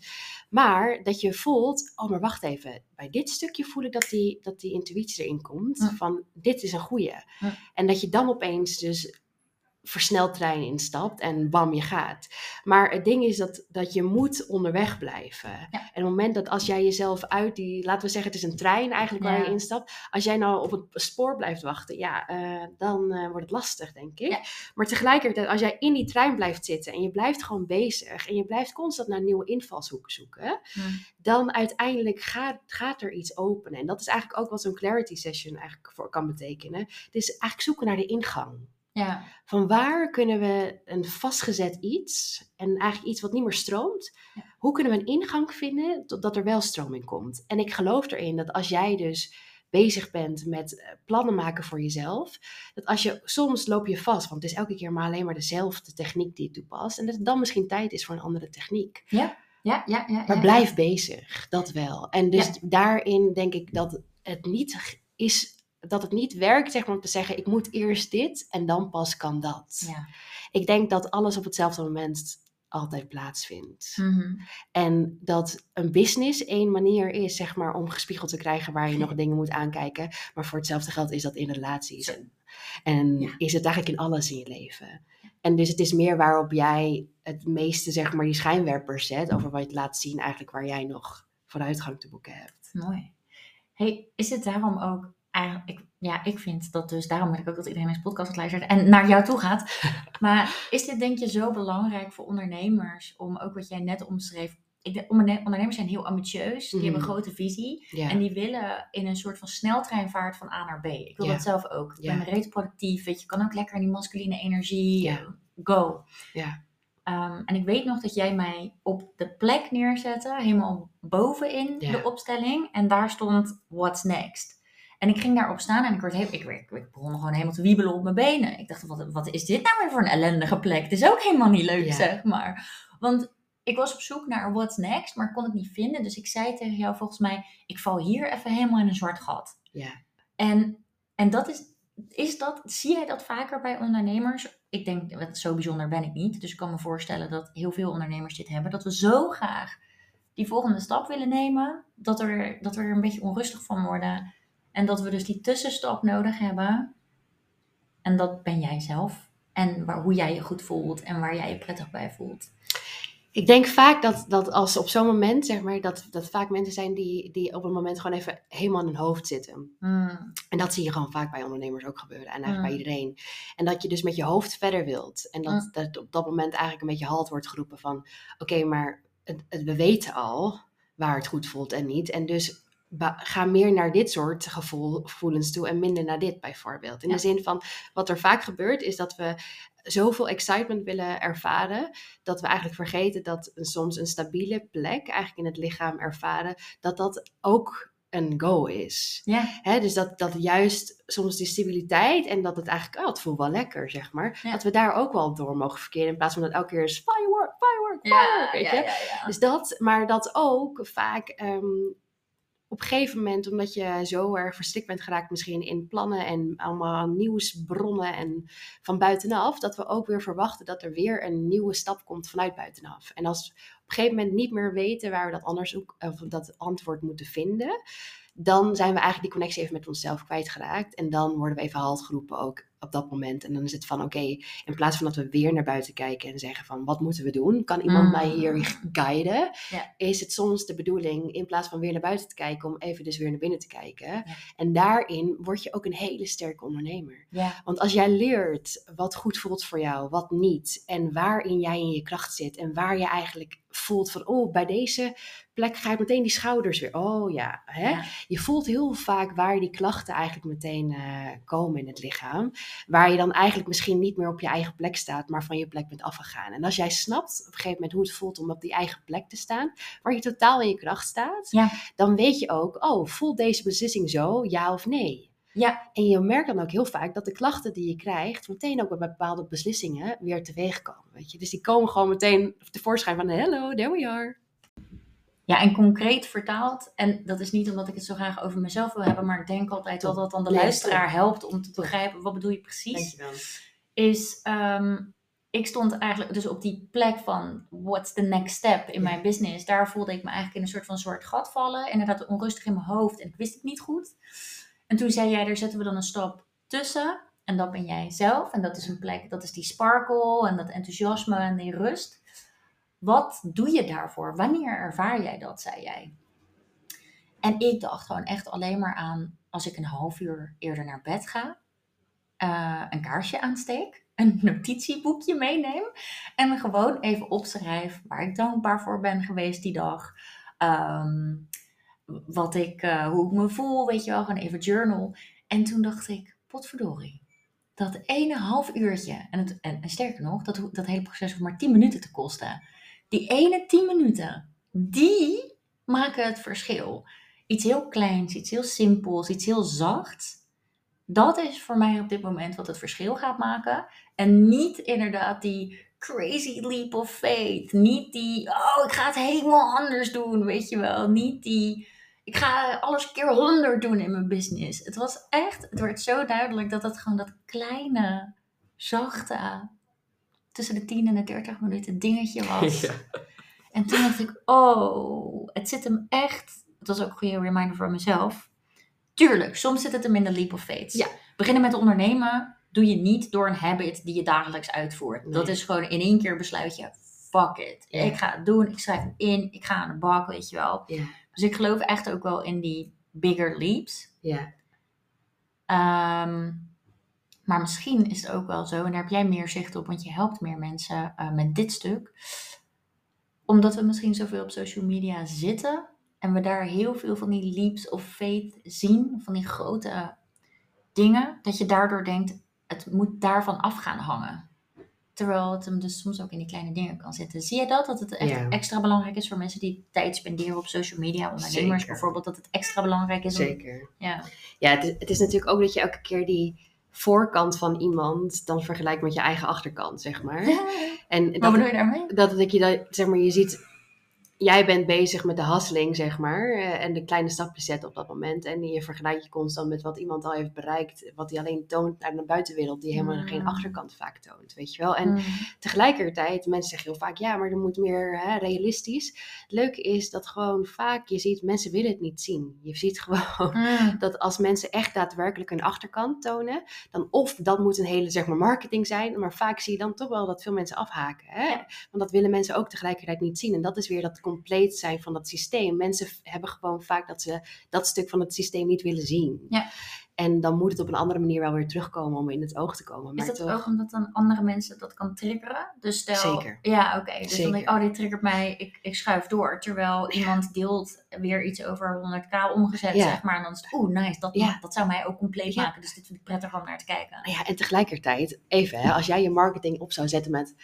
Maar dat je voelt, oh maar wacht even, bij dit stukje voel ik dat die, dat die intuïtie erin komt, Ja. van dit is een goeie. Ja. En dat je dan opeens dus versneltrein instapt en bam, je gaat. Maar het ding is dat, dat je moet onderweg blijven. En op het moment dat als jij jezelf uit die, laten we zeggen het is een trein eigenlijk waar Ja. je instapt. Als jij nou op het spoor blijft wachten, ja, eh, dan eh, wordt het lastig denk ik. Ja. Maar tegelijkertijd als jij in die trein blijft zitten en je blijft gewoon bezig. En je blijft constant naar nieuwe invalshoeken zoeken. Mm. Dan uiteindelijk gaat, gaat er iets openen. En dat is eigenlijk ook wat zo'n clarity session eigenlijk voor kan betekenen. Het is eigenlijk zoeken naar de ingang Ja. van waar kunnen we een vastgezet iets en eigenlijk iets wat niet meer stroomt, Ja. hoe kunnen we een ingang vinden totdat er wel stroming komt? En ik geloof erin dat als jij dus bezig bent met eh, plannen maken voor jezelf, dat als je soms loop je vast, want het is elke keer maar alleen maar dezelfde techniek die je toepast en dat het dan misschien tijd is voor een andere techniek. Ja, ja, ja. Maar ja. blijf bezig, dat wel. En dus daarin denk ik dat het niet is, dat het niet werkt zeg maar, om te zeggen, ik moet eerst dit en dan pas kan dat. Ja. Ik denk dat alles op hetzelfde moment altijd plaatsvindt. Mhm. En dat een business één manier is, zeg maar, om gespiegeld te krijgen waar je nog dingen moet aankijken. Maar voor hetzelfde geld is dat in relaties. En, en Ja. is het eigenlijk in alles in je leven. En dus het is meer waarop jij het meeste, zeg maar, die schijnwerpers zet. Over wat je laat zien eigenlijk waar jij nog vooruitgang te boeken hebt. Mooi. Hey, is het daarom ook eigenlijk, ik, ja, ik vind dat dus, daarom wil ik ook dat iedereen deze podcast luistert en naar jou toe gaat. Maar is dit denk je zo belangrijk voor ondernemers om ook wat jij net omschreef? Ik denk, onderne- ondernemers zijn heel ambitieus, die Mhm. hebben een grote visie en die willen in een soort van sneltreinvaart van A naar B. Ik wil dat zelf ook. Ik ben reeds productief, weet je, kan ook lekker in die masculine energie, eh, go. Ja. Ehm, en ik weet nog dat jij mij op de plek neerzette, helemaal bovenin de opstelling. En daar stond What's Next. En ik ging daarop staan en ik, werd heel, ik, begon gewoon helemaal te wiebelen op mijn benen. Ik dacht, wat, wat is dit nou weer voor een ellendige plek? Het is ook helemaal niet leuk, Ja. zeg maar. Want ik was op zoek naar What's Next, maar ik kon het niet vinden. Dus ik zei tegen jou volgens mij, ik val hier even helemaal in een zwart gat. Ja. En, en dat is, is dat, zie jij dat vaker bij ondernemers? Ik denk, zo bijzonder ben ik niet. Dus ik kan me voorstellen dat heel veel ondernemers dit hebben. Dat we zo graag die volgende stap willen nemen. Dat, er, dat we er een beetje onrustig van worden. En dat we dus die tussenstap nodig hebben. En dat ben jij zelf. En waar, hoe jij je goed voelt en waar jij je prettig bij voelt. Ik denk vaak dat, dat als op zo'n moment, zeg maar, dat, dat vaak mensen zijn die, die op een moment gewoon even helemaal in hun hoofd zitten. Hmm. En dat zie je gewoon vaak bij ondernemers ook gebeuren. En eigenlijk Mm. bij iedereen. En dat je dus met je hoofd verder wilt. En dat, Mm. dat op dat moment eigenlijk een beetje halt wordt geroepen van... Oké, maar het, het- we weten al waar het goed voelt en niet. En dus ga meer naar dit soort gevoel, gevoelens toe en minder naar dit bijvoorbeeld. In Ja. de zin van, wat er vaak gebeurt is dat we zoveel excitement willen ervaren... dat we eigenlijk vergeten dat een, soms een stabiele plek eigenlijk in het lichaam ervaren... dat dat ook een go is. Ja, Hè, dus dat, dat juist soms die stabiliteit en dat het eigenlijk, oh, het voelt wel lekker, zeg maar. Ja. Dat we daar ook wel door mogen verkeren in plaats van dat elke keer is firework, firework, ja, firework, weet ja, je. ja, ja. Dus dat, maar dat ook vaak, ehm, op een gegeven moment, omdat je zo erg verstrikt bent geraakt, misschien in plannen en allemaal nieuwsbronnen en van buitenaf, dat we ook weer verwachten dat er weer een nieuwe stap komt vanuit buitenaf. En als we op een gegeven moment niet meer weten waar we dat, anders, of dat antwoord moeten vinden, dan zijn we eigenlijk die connectie even met onszelf kwijtgeraakt. En dan worden we even halt geroepen ook op dat moment. En dan is het van oké, in plaats van dat we weer naar buiten kijken en zeggen van wat moeten we doen? Kan iemand mij Mm. hier guiden? Ja. Is het soms de bedoeling in plaats van weer naar buiten te kijken, om even dus weer naar binnen te kijken. Ja. En daarin word je ook een hele sterke ondernemer. Ja, Want als jij leert wat goed voelt voor jou, wat niet, en waarin jij in je kracht zit en waar je eigenlijk voelt van, oh, bij deze plek ga ik meteen die schouders weer. Oh ja, hè? Ja. je voelt heel vaak waar die klachten eigenlijk meteen eh, komen in het lichaam. Waar je dan eigenlijk misschien niet meer op je eigen plek staat, maar van je plek bent afgegaan. En als jij snapt op een gegeven moment hoe het voelt om op die eigen plek te staan, waar je totaal in je kracht staat, Ja. dan weet je ook, oh, voelt deze beslissing zo, ja of nee? Ja. En je merkt dan ook heel vaak dat de klachten die je krijgt, meteen ook bij bepaalde beslissingen weer teweeg komen. Weet je? Dus die komen gewoon meteen tevoorschijn van, hello, there we are. Ja, en concreet vertaald, en dat is niet omdat ik het zo graag over mezelf wil hebben, maar ik denk altijd dat dat dan de luisteraar helpt om te begrijpen, wat bedoel je precies? Dankjewel. is, ehm, ik stond eigenlijk dus op die plek van what's the next step in Ja. mijn business. Daar voelde ik me eigenlijk in een soort van zwart gat vallen. Inderdaad onrustig in mijn hoofd en ik wist het niet goed. En toen zei jij, daar zetten we dan een stap tussen. En dat ben jij zelf. En dat is een plek, dat is die sparkle en dat enthousiasme en die rust. Wat doe je daarvoor? Wanneer ervaar jij dat, zei jij? En ik dacht gewoon echt alleen maar aan als ik een half uur eerder naar bed ga, eh, een kaarsje aansteek, een notitieboekje meeneem en gewoon even opschrijf waar ik dankbaar voor ben geweest die dag. Ehm, wat ik, eh, hoe ik me voel, weet je wel, gewoon even journal. En toen dacht ik, potverdorie, dat ene half uurtje, en, het, en, sterker nog, dat, dat hele proces hoeft maar 10 minuten te kosten. Die ene 10 minuten, die maken het verschil. Iets heel kleins, iets heel simpels, iets heel zachts. Dat is voor mij op dit moment wat het verschil gaat maken. En niet inderdaad die crazy leap of faith. Niet die, oh, ik ga het helemaal anders doen, weet je wel. Niet die, ik ga alles keer honderd doen in mijn business. Het was echt, het werd zo duidelijk dat het gewoon dat kleine, zachte, tussen de 10 en de 30 minuten dingetje was. Ja. En toen dacht ik, oh, het zit hem echt. Het was ook een goede reminder voor mezelf. Tuurlijk, soms zit het hem in de leap of faith. Ja. Beginnen met ondernemen doe je niet door een habit die je dagelijks uitvoert. Dat is gewoon in één keer besluit je, fuck it. Ja. Ik ga het doen, ik schrijf het in, ik ga aan de bak, weet je wel. Ja. Dus ik geloof echt ook wel in die bigger leaps. Ja. Ehm, maar misschien is het ook wel zo, en daar heb jij meer zicht op, want je helpt meer mensen eh, met dit stuk. Omdat we misschien zoveel op social media zitten en we daar heel veel van die leaps of faith zien, van die grote dingen, dat je daardoor denkt, het moet daarvan af gaan hangen. Terwijl het hem dus soms ook in die kleine dingen kan zitten. Zie je dat? Dat het echt Ja. extra belangrijk is voor mensen die tijd spenderen op social media, ondernemers Zeker. bijvoorbeeld, dat het extra belangrijk is om... Zeker. Ja. Ja, het is, het is natuurlijk ook dat je elke keer die voorkant van iemand dan vergelijkt met je eigen achterkant, zeg maar. En Wat dat, bedoel je daarmee? dat, dat je dat, zeg maar, je ziet, jij bent bezig met de hustling, zeg maar, eh, en de kleine stapjes zetten op dat moment. En je vergelijkt je constant met wat iemand al heeft bereikt, wat hij alleen toont naar de buitenwereld, die helemaal Mm. geen achterkant vaak toont, weet je wel. En Mm. tegelijkertijd, mensen zeggen heel vaak, ja, maar er moet meer hè, realistisch. Het leuke is dat gewoon vaak je ziet, mensen willen het niet zien. Je ziet gewoon Mm. dat als mensen echt daadwerkelijk hun achterkant tonen, dan of dat moet een hele zeg maar marketing zijn, maar vaak zie je dan toch wel dat veel mensen afhaken. Hè? Want dat willen mensen ook tegelijkertijd niet zien. En dat is weer dat compleet zijn van dat systeem. Mensen hebben gewoon vaak dat ze dat stuk van het systeem niet willen zien. Ja. En dan moet het op een andere manier wel weer terugkomen om in het oog te komen. Is Maar dat toch, ook omdat dan andere mensen dat kan triggeren? Dus stel, Zeker. Ja, oké. Dus dan denk ik, oh, dit triggert mij, ik, ik schuif door. Terwijl iemand deelt weer iets over 100k omgezet, Ja. zeg maar. En dan is het, oeh, nice, dat, Ja. dat zou mij ook compleet maken. Dus dit vind ik prettig om naar te kijken. Nou ja, en tegelijkertijd, even hè, als jij je marketing op zou zetten met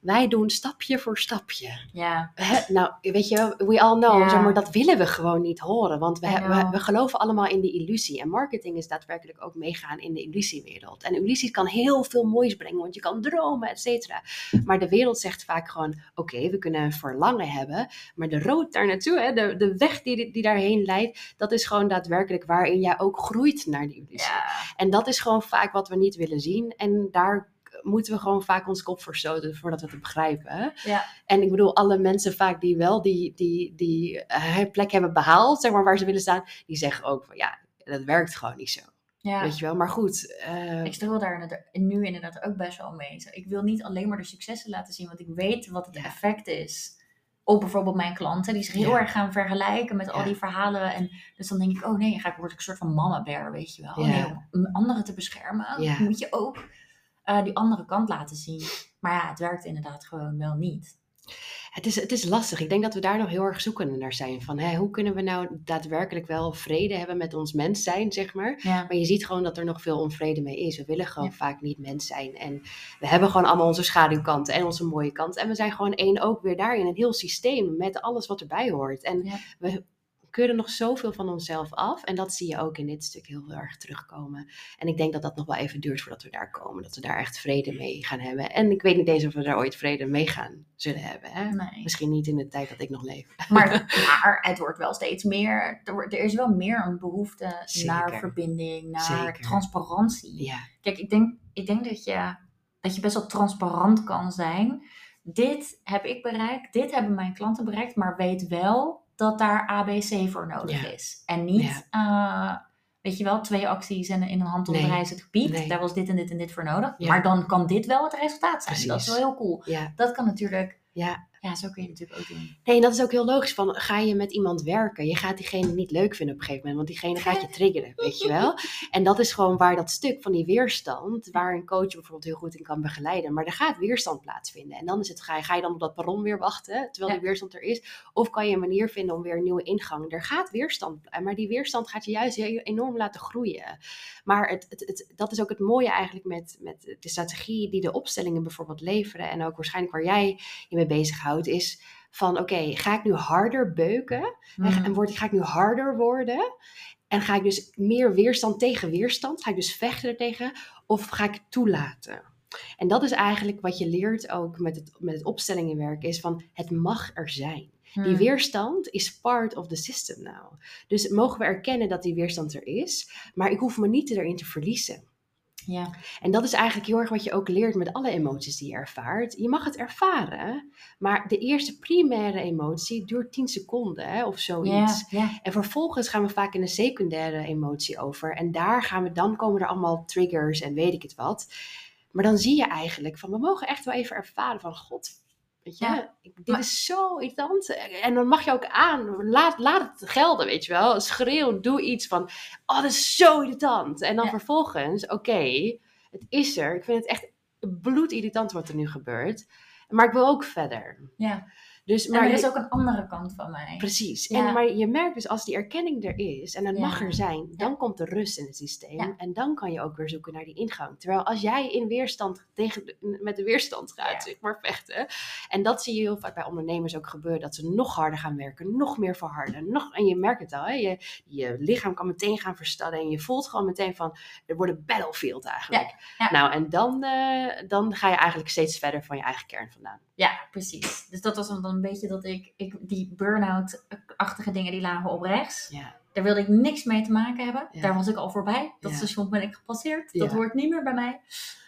wij doen stapje voor stapje. Ja, Hè, nou, weet je, we all know, Ja. zeg maar dat willen we gewoon niet horen. Want we, we, geloven allemaal in die illusie. En marketing is daadwerkelijk ook meegaan in de illusiewereld. En illusie kan heel veel moois brengen, want je kan dromen, et cetera. Maar de wereld zegt vaak gewoon, oké, we kunnen een verlangen hebben. Maar de road daar naartoe, hè, de, de weg die, die daarheen leidt, dat is gewoon daadwerkelijk waarin jij ook groeit naar die illusie. ja. En dat is gewoon vaak wat we niet willen zien. En daar moeten we gewoon vaak ons kop voor stoten voordat we het begrijpen. Ja. En ik bedoel, alle mensen vaak die wel die, die, die eh, plek hebben behaald, zeg maar, waar ze willen staan, die zeggen ook van ja, dat werkt gewoon niet zo. ja. Weet je wel, maar goed. eh, Ik struggle daar nu inderdaad ook best wel mee. Ik wil niet alleen maar de successen laten zien, want ik weet wat het Ja. effect is. Op bijvoorbeeld mijn klanten, die zich heel Ja. erg gaan vergelijken met al die verhalen. En dus dan denk ik, oh nee, dan ik, word ik een soort van mama bear, weet je wel. Oh nee, om anderen te beschermen, moet je ook eh, die andere kant laten zien. Maar ja, het werkt inderdaad gewoon wel niet. het, is, het is lastig. Ik denk dat we daar nog heel erg zoekende naar zijn. Van hè, hoe kunnen we nou daadwerkelijk wel vrede hebben met ons mens zijn, zeg maar. Ja, Maar je ziet gewoon dat er nog veel onvrede mee is. We willen gewoon Ja. vaak niet mens zijn. En we hebben gewoon allemaal onze schaduwkanten en onze mooie kanten. En we zijn gewoon één ook weer daarin. Een heel systeem met alles wat erbij hoort. En Ja. we keuren nog zoveel van onszelf af. En dat zie je ook in dit stuk heel erg terugkomen. En ik denk dat dat nog wel even duurt voordat we daar komen. Dat we daar echt vrede mee gaan hebben. En ik weet niet eens of we daar ooit vrede mee gaan zullen hebben. Hè? nee. Misschien niet in de tijd dat ik nog leef. Maar, maar het wordt wel steeds meer, er, wordt- er is wel meer een behoefte Zeker. naar verbinding, naar Zeker. transparantie. Ja, Kijk, ik denk, ik denk dat, je, dat je best wel transparant kan zijn. Dit heb ik bereikt, dit hebben mijn klanten bereikt, maar weet wel dat daar ABC voor nodig Ja. is. En niet, eh, weet je wel, twee acties en in een handomdraai is het. Nee. Daar was dit en dit en dit voor nodig. Ja. Maar dan kan dit wel het resultaat zijn. Dat is wel heel cool. Dat kan natuurlijk, ja. Ja, zo kun je natuurlijk ook doen. Nee, en dat is ook heel logisch. Van, ga je met iemand werken? Je gaat diegene niet leuk vinden op een gegeven moment, want diegene gaat je triggeren, weet je wel? En dat is gewoon waar dat stuk van die weerstand, waar een coach bijvoorbeeld heel goed in kan begeleiden, maar er gaat weerstand plaatsvinden. En dan is het, ga je, ga je dan op dat perron weer wachten, terwijl Ja. die weerstand er is? Of kan je een manier vinden om weer een nieuwe ingang? Er gaat weerstand, maar die weerstand gaat je juist enorm laten groeien. Maar het, het, het, dat is ook het mooie eigenlijk met, met de strategie die de opstellingen bijvoorbeeld leveren, en ook waarschijnlijk waar jij je mee bezighoudt, is van oké, ga ik nu harder beuken? En, Mhm. en word, ga ik nu harder worden? En ga ik dus meer weerstand tegen weerstand? Ga ik dus vechten ertegen? Of ga ik toelaten? En dat is eigenlijk wat je leert ook met het, met het opstellingenwerk, is van het mag er zijn. Die Mhm. weerstand is part of the system now. Dus mogen we erkennen dat die weerstand er is, maar ik hoef me niet erin te verliezen. Ja. En dat is eigenlijk heel erg wat je ook leert met alle emoties die je ervaart. Je mag het ervaren, maar de eerste primaire emotie duurt 10 seconden hè, of zoiets. Ja, ja. En vervolgens gaan we vaak in een secundaire emotie over. En daar gaan we, dan komen er allemaal triggers en weet ik het wat. Maar dan zie je eigenlijk van, we mogen echt wel even ervaren van, god, weet je, Ja, dit maar- is zo irritant. En dan mag je ook aan, laat, laat het gelden, weet je wel. Schreeuw, doe iets van, oh, dat is zo irritant. En dan Ja. vervolgens, oké, het is er. Ik vind het echt bloedirritant wat er nu gebeurt. Maar ik wil ook verder. ja. Dus, Maar er is ook een andere kant van mij. Precies. Ja. En, maar je merkt dus als die erkenning er is en het Ja. mag er zijn, dan komt de rust in het systeem. En dan kan je ook weer zoeken naar die ingang. Terwijl als jij in weerstand tegen de- met de weerstand gaat, zeg maar vechten. En dat zie je heel vaak bij ondernemers ook gebeuren. Dat ze nog harder gaan werken, nog meer verharden. Nog, en je merkt het al, hè? Je, je lichaam kan meteen gaan verstallen. En je voelt gewoon meteen van, er wordt een battlefield eigenlijk. Nou, en dan, eh, dan ga je eigenlijk steeds verder van je eigen kern vandaan. Ja, precies. Dus dat was dan een beetje dat ik, ik die burn-out-achtige dingen die lagen op rechts. Ja. Daar wilde ik niks mee te maken hebben. Ja. Daar was ik al voorbij. Dat Ja. station ben ik gepasseerd. Dat hoort niet meer bij mij.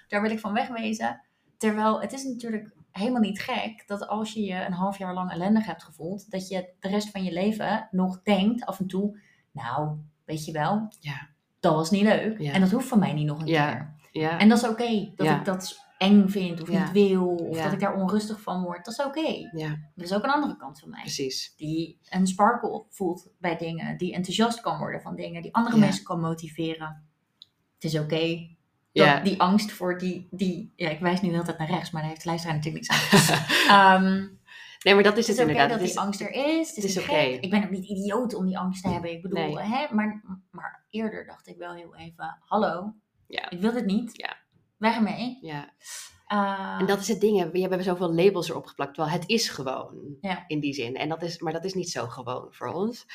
Daar wil ik van wegwezen. Terwijl het is natuurlijk helemaal niet gek dat als je je een half jaar lang ellendig hebt gevoeld, dat je de rest van je leven nog denkt af en toe, nou, weet je wel, Ja. dat was niet leuk. Ja. En dat hoeft van mij niet nog een Ja. keer. Ja. En dat is oké. dat ik dat eng vind of Ja. niet wil, of Ja. dat ik daar onrustig van word. Dat is oké. ja, Er is ook een andere kant van mij. precies. Die een sparkle voelt bij dingen. Die enthousiast kan worden van dingen. Die andere Ja. mensen kan motiveren. Het is oké. Ja. Die angst voor die, die... Ja, ik wijs nu de hele tijd naar rechts. Maar daar heeft de luisteraar natuurlijk niks aan. Ehm, nee, maar dat is het het, is oké inderdaad. dat Het die is- angst er is. Het is, is oké. Ik ben ook niet idioot om die angst te hebben. Ik bedoel, Nee. hè? Maar, maar eerder dacht ik wel heel even... Hallo, Ja. ik wil dit niet. Ja. Weg ermee. Ja. Eh, En dat is het ding, hè. we hebben zoveel labels erop geplakt, terwijl het is gewoon Ja. in die zin. En dat is, maar dat is niet zo gewoon voor ons.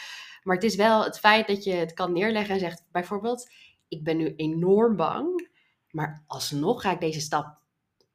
Maar het is wel het feit dat je het kan neerleggen en zegt bijvoorbeeld, ik ben nu enorm bang, maar alsnog ga ik deze stap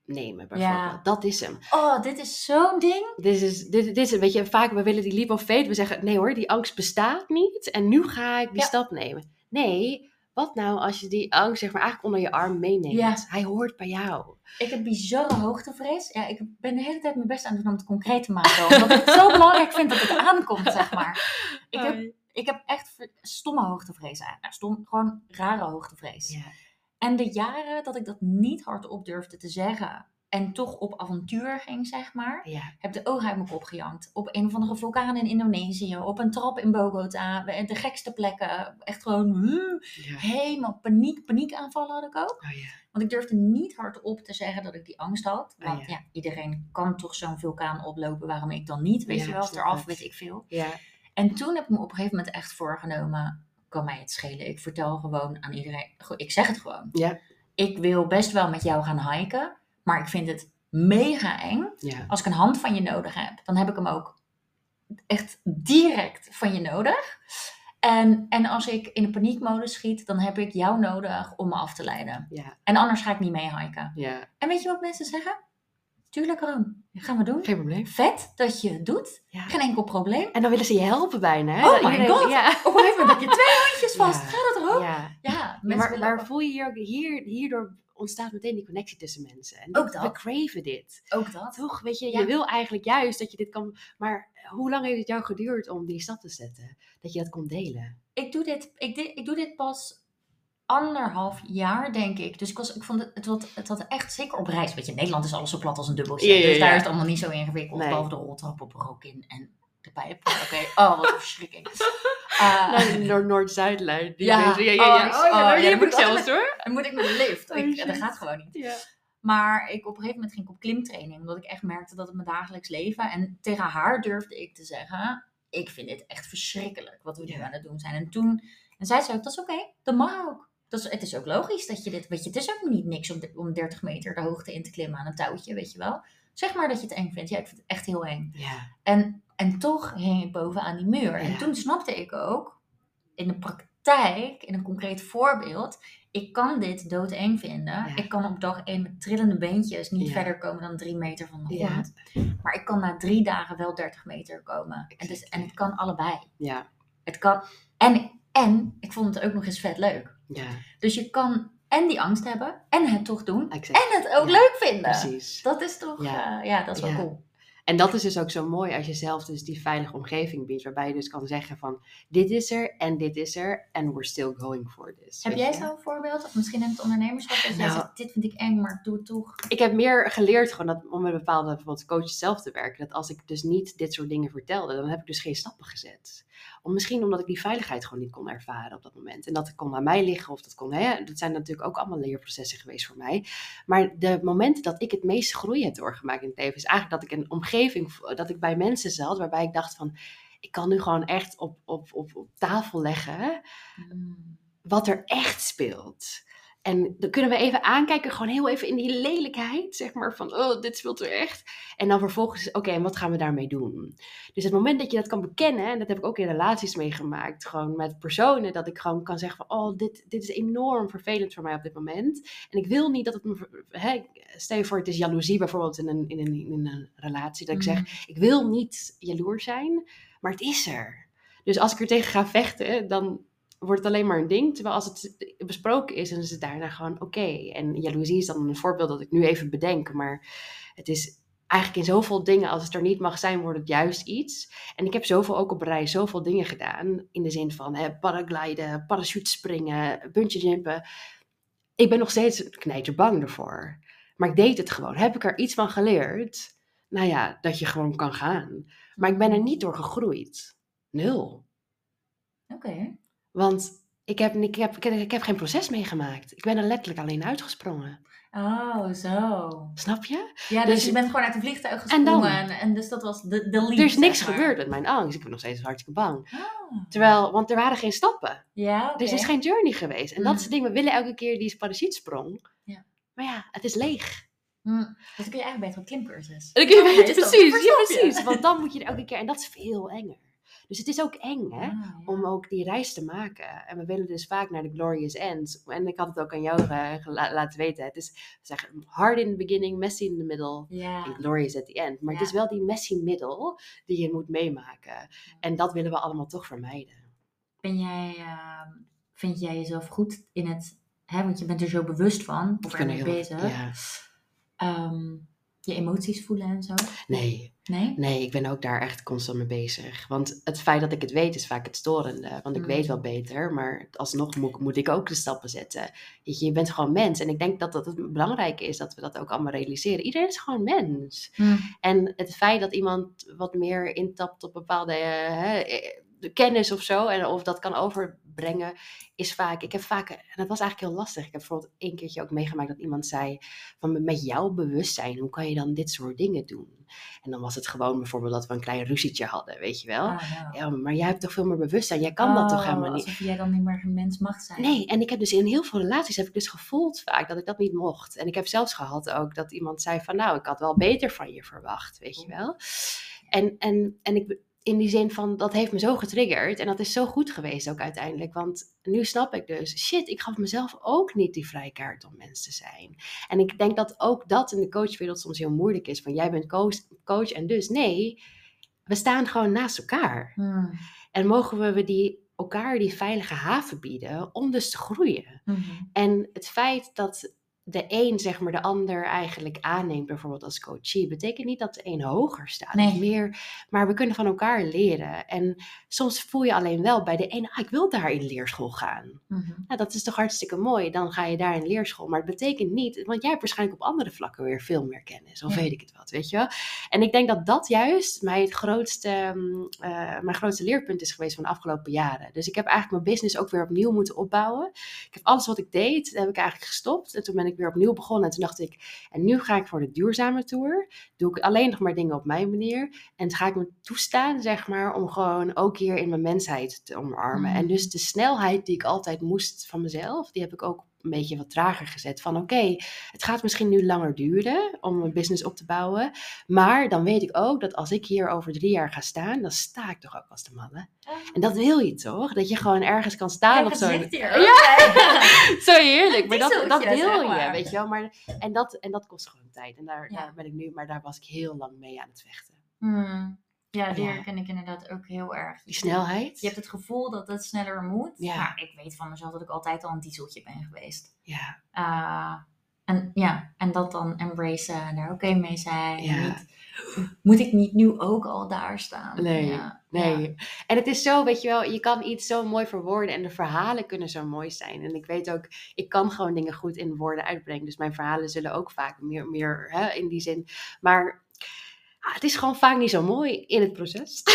nemen bijvoorbeeld. Ja. Dat is hem. Oh, dit is zo'n ding. Dit is, dit, dit is, weet je, vaak we willen die leap of. We zeggen, nee hoor, die angst bestaat niet. En nu ga ik die Ja. stap nemen. Nee, wat nou als je die angst zeg maar eigenlijk onder je arm meeneemt? Ja. Hij hoort bij jou. Ik heb bizarre hoogtevrees. Ja, ik ben de hele tijd mijn best aan het doen om het concreet te maken. Omdat ik het zo belangrijk vind dat het aankomt, zeg maar. Ik heb, ik heb echt stomme hoogtevrees eigenlijk. Nou, stom, gewoon rare hoogtevrees. Ja. En de jaren dat ik dat niet hardop durfde te zeggen. En toch op avontuur ging, zeg maar. Ja. Heb de ogen uit mijn kop gejankt. Op een of andere vulkaan in Indonesië. Op een trap in Bogota. De gekste plekken. Echt gewoon ja. helemaal paniek. Paniekaanvallen had ik ook. Oh ja. Want ik durfde niet hardop te zeggen dat ik die angst had. Oh, Want ja. ja. iedereen kan toch zo'n vulkaan oplopen. Waarom ik dan niet? Weet je wel, eraf weet ik veel. Ja. En toen heb ik me op een gegeven moment echt voorgenomen. Kan mij het schelen. Ik vertel gewoon aan iedereen. Ik zeg het gewoon. Ja. Ik wil best wel met jou gaan hiken. Maar ik vind het mega eng. Ja. Als ik een hand van je nodig heb, dan heb ik hem ook echt direct van je nodig. En, en als ik in een paniekmodus schiet, dan heb ik jou nodig om me af te leiden. Ja. En anders ga ik niet mee hiken. ja. En weet je wat mensen zeggen? Tuurlijk, Room. Gaan we doen. Geen probleem. Vet dat je het doet. Ja. Geen enkel probleem. En dan willen ze je helpen bijna. Hè? Oh my god. Ja. Op een gegeven moment heb je twee handjes vast. Gaat dat, Room? ja. Ja, maar, maar voel je hier ook, hier, hierdoor ontstaat meteen die connectie tussen mensen. En Ook dat. We craven dit. ook dat. Toch, weet je, Ja. je wil eigenlijk juist dat je dit kan... Maar hoe lang heeft het jou geduurd om die stap te zetten? Dat je dat kon delen? ik doe dit, ik, ik doe dit pas anderhalf jaar, denk ik. Dus ik, was, ik vond het, het, had, het had echt, zeker op reis. Weet je, Nederland is alles zo plat als een dubbeltje. Ja, ja, Dus daar is het allemaal niet zo ingewikkeld. Nee. Behalve de roltrap op rook in en de pijp. Oké, oh, wat een verschrikking. Nou, de Noord- Noord-Zuidlijn. die Ja. ja, ja, ja. Oh, Oh, ja, oh, die heb ik moet zelfs hoor. dan moet ik met de lift. Oh, Ik, dat gaat gewoon niet. Ja. Maar ik, op een gegeven moment ging ik op klimtraining. Omdat ik echt merkte dat het mijn dagelijks leven. En tegen haar durfde ik te zeggen. Ik vind dit echt verschrikkelijk wat we nu aan het doen zijn. En toen en zij zei ook, dat is oké. Dat mag ook. Dat is, het is ook logisch dat je dit... Weet je, het is ook niet niks om, de- om 30 meter de hoogte in te klimmen aan een touwtje, weet je wel. Zeg maar dat je het eng vindt. Ja, ik vind het echt heel eng. Ja. En, en toch hing ik bovenaan die muur. En Ja. toen snapte ik ook, in de praktijk, in een concreet voorbeeld, ik kan dit doodeng vinden. Ja. Ik kan op dag één met trillende beentjes niet Ja. verder komen dan drie meter van de grond. Maar ik kan na drie dagen wel 30 meter komen. En, dus, en het kan allebei. Ja. Het kan, en, en ik vond het ook nog eens vet leuk. Ja. Dus je kan en die angst hebben, en het toch doen, Exact. en het ook leuk vinden. Precies. Dat is toch, Ja. ja, ja dat is wel cool. En dat is dus ook zo mooi als je zelf dus die veilige omgeving biedt. Waarbij je dus kan zeggen van, dit is er en dit is er. En we're still going for this. Heb jij zo'n voorbeeld? Of misschien in het ondernemerschap dat jij Nou. zegt, dit vind ik eng, maar ik doe het toch. ik heb meer geleerd gewoon dat, om met bepaalde bijvoorbeeld coaches zelf te werken. Dat als ik dus niet dit soort dingen vertelde, dan heb ik dus geen stappen gezet. Om, misschien omdat ik die veiligheid gewoon niet kon ervaren op dat moment. En dat het kon aan mij liggen of dat kon, hè, dat zijn natuurlijk ook allemaal leerprocessen geweest voor mij. Maar de momenten dat ik het meeste groei heb doorgemaakt in het leven, is eigenlijk dat ik een omgeving, dat ik bij mensen zat waarbij ik dacht van, ik kan nu gewoon echt op, op, op, op tafel leggen Hmm. wat er echt speelt. En dan kunnen we even aankijken, gewoon heel even in die lelijkheid, zeg maar, van, oh, dit speelt er echt. En dan vervolgens, oké, en wat gaan we daarmee doen? Dus het moment dat je dat kan bekennen, en dat heb ik ook in relaties meegemaakt, gewoon met personen, dat ik gewoon kan zeggen van, oh, dit, dit is enorm vervelend voor mij op dit moment. En ik wil niet dat het, me hè, stel je voor, het is jaloezie bijvoorbeeld in een, in een, in een relatie, dat ik zeg, Hmm. ik wil niet jaloers zijn, maar het is er. Dus als ik er tegen ga vechten, dan wordt het alleen maar een ding. Terwijl als het besproken is, dan is het daarna gewoon oké. En jaloezie is dan een voorbeeld dat ik nu even bedenk. Maar het is eigenlijk in zoveel dingen, als het er niet mag zijn, wordt het juist iets. En ik heb zoveel ook op reis, zoveel dingen gedaan. In de zin van hè, paragliden, parachutespringen, bungee jumpen. Ik ben nog steeds knijterbang ervoor. Maar ik deed het gewoon. Heb ik er iets van geleerd? Nou ja, dat je gewoon kan gaan. Maar ik ben er niet door gegroeid. Nul. Oké. Want ik heb, ik, heb, ik, heb, ik heb geen proces meegemaakt. Ik ben er letterlijk alleen uitgesprongen. Oh, zo. Snap je? Ja, dus, Dus- je bent gewoon uit een vliegtuig En dan? gesprongen. En, dus dat was de, de lead, er is niks maar. gebeurd met mijn angst. Ik ben nog steeds hartstikke bang. Ah. Terwijl, want er waren geen stappen. Ja, oké. Er is geen journey geweest. En dat Mm. is het ding. We willen elke keer die parachutesprong. Ja. Maar ja, het is leeg. Hm. Dus dan kun je eigenlijk beter op klimcursus. En dan kun je precies, ja, precies. Want dan moet je er elke keer, en dat is veel enger. Dus het is ook eng, hè? Ah, ja. om ook die reis te maken. En we willen dus vaak naar de glorious end. En ik had het ook aan jou eh, laten weten. Het is zeggen, hard in the beginning, messy in the middle. Ja. En glorious at the end. Maar het is wel die messy middle die je moet meemaken. En dat willen we allemaal toch vermijden. Ben jij, ehm, vind jij jezelf goed in het, hè, want je bent er zo bewust van, of ermee bezig, Ja. Ehm, je emoties voelen en zo? Nee, Nee? nee, ik ben ook daar echt constant mee bezig. Want het feit dat ik het weet is vaak het storende. Want ik Mm. weet wel beter, maar alsnog moet, moet ik ook de stappen zetten. Je, je bent gewoon mens. En ik denk dat dat het belangrijke is dat we dat ook allemaal realiseren. Iedereen is gewoon mens. Hm. En het feit dat iemand wat meer intapt op bepaalde hè, de kennis of zo, en of dat kan overbrengen, is vaak. Ik heb vaak, en dat was eigenlijk heel lastig. Ik heb bijvoorbeeld één keertje ook meegemaakt dat iemand zei: van met jouw bewustzijn, hoe kan je dan dit soort dingen doen? En dan was het gewoon bijvoorbeeld dat we een klein ruzietje hadden, weet je wel. Ah, ja. Ja, maar jij hebt toch veel meer bewustzijn? Jij kan dat toch Oh, helemaal niet? Alsof jij dan niet meer een mens mag zijn. Nee, en ik heb dus in heel veel relaties heb ik dus gevoeld vaak dat ik dat niet mocht. En ik heb zelfs gehad ook dat iemand zei van nou, ik had wel beter van je verwacht, weet je wel. En, en, en ik, in die zin van, dat heeft me zo getriggerd. En dat is zo goed geweest ook uiteindelijk. Want nu snap ik dus, shit, ik gaf mezelf ook niet die vrijkaart om mens te zijn. En ik denk dat ook dat in de coachwereld soms heel moeilijk is. Van jij bent coach, coach en dus nee, we staan gewoon naast elkaar. Hm. En mogen we die, elkaar die veilige haven bieden om dus te groeien. Mhm. En het feit dat de een, zeg maar, de ander eigenlijk aanneemt, bijvoorbeeld als coachie, betekent niet dat de een hoger staat. Nee. Meer, maar we kunnen van elkaar leren. En soms voel je alleen wel bij de ene, ah, ik wil daar in leerschool gaan. Nou, dat is toch hartstikke mooi. Dan ga je daar in leerschool. Maar het betekent niet, want jij hebt waarschijnlijk op andere vlakken weer veel meer kennis. Of Ja. weet ik het wat, weet je wel. En ik denk dat dat juist mijn, het grootste, mm, eh, mijn grootste leerpunt is geweest van de afgelopen jaren. Dus ik heb eigenlijk mijn business ook weer opnieuw moeten opbouwen. Ik heb alles wat ik deed, heb ik eigenlijk gestopt. En toen ben ik weer opnieuw begonnen. En toen dacht ik, en nu ga ik voor de duurzame tour. Doe ik alleen nog maar dingen op mijn manier. En ga ik me toestaan, zeg maar, om gewoon ook hier in mijn mensheid te omarmen. En dus de snelheid die ik altijd moest van mezelf, die heb ik ook een beetje wat trager gezet. Van oké, het gaat misschien nu langer duren om mijn business op te bouwen. Maar dan weet ik ook dat als ik hier over drie jaar ga staan, dan sta ik toch ook als de mannen. Ah. En dat wil je toch? Dat je gewoon ergens kan staan Ja, of zo. hier. Ja. Zo heerlijk, maar dat, dat wil je, weet je wel. Maar, en, dat, en dat kost gewoon tijd. En daar, Ja. daar ben ik nu, maar daar was ik heel lang mee aan het vechten. Hm. Ja, die Ja. herken ik inderdaad ook heel erg. Die snelheid. Je hebt het gevoel dat het sneller moet. Ja. Maar ik weet van mezelf dat ik altijd al een dieseltje ben geweest. Ja, Uh, en ja, en dat dan embracen en daar oké mee zijn. Ja. Niet, moet ik niet nu ook al daar staan? Nee, Ja, nee. ja. En het is zo, weet je wel, je kan iets zo mooi verwoorden en de verhalen kunnen zo mooi zijn. En ik weet ook, ik kan gewoon dingen goed in woorden uitbrengen. Dus mijn verhalen zullen ook vaak meer, meer hè, in die zin. Maar het is gewoon vaak niet zo mooi in het proces.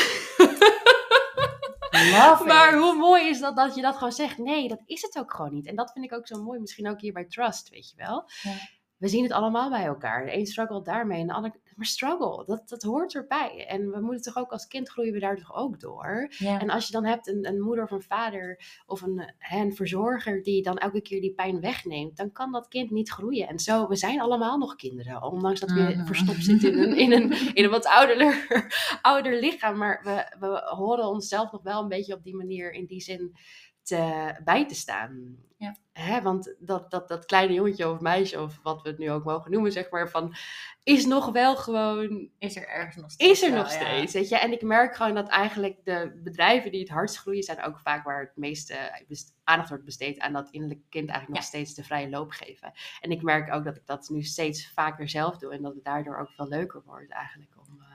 Maar hoe mooi is dat dat je dat gewoon zegt? Nee, dat is het ook gewoon niet. En dat vind ik ook zo mooi, misschien ook hier bij Trust, weet je wel. Ja. We zien het allemaal bij elkaar. De een struggle daarmee en de ander... Maar struggle, dat, dat hoort erbij. En we moeten toch ook als kind groeien we daar toch ook door. Ja. En als je dan hebt een, een moeder of een vader of een, een verzorger die dan elke keer die pijn wegneemt, dan kan dat kind niet groeien. En zo, we zijn allemaal nog kinderen, ondanks dat we Mhm. verstopt zitten in een, in een, in een wat ouder, ouder lichaam. Maar we, we horen onszelf nog wel een beetje op die manier in die zin te, bij te staan. Ja. Hè, want dat, dat, dat kleine jongetje of meisje, of wat we het nu ook mogen noemen, zeg maar, van, is nog wel gewoon Is er ergens nog steeds. is er wel, nog ja. steeds, weet je. En ik merk gewoon dat eigenlijk de bedrijven die het hardst groeien, zijn ook vaak waar het meeste best- aandacht wordt besteed aan dat innerlijke kind eigenlijk nog steeds de vrije loop geven. En ik merk ook dat ik dat nu steeds vaker zelf doe en dat het daardoor ook veel leuker wordt eigenlijk om... eh,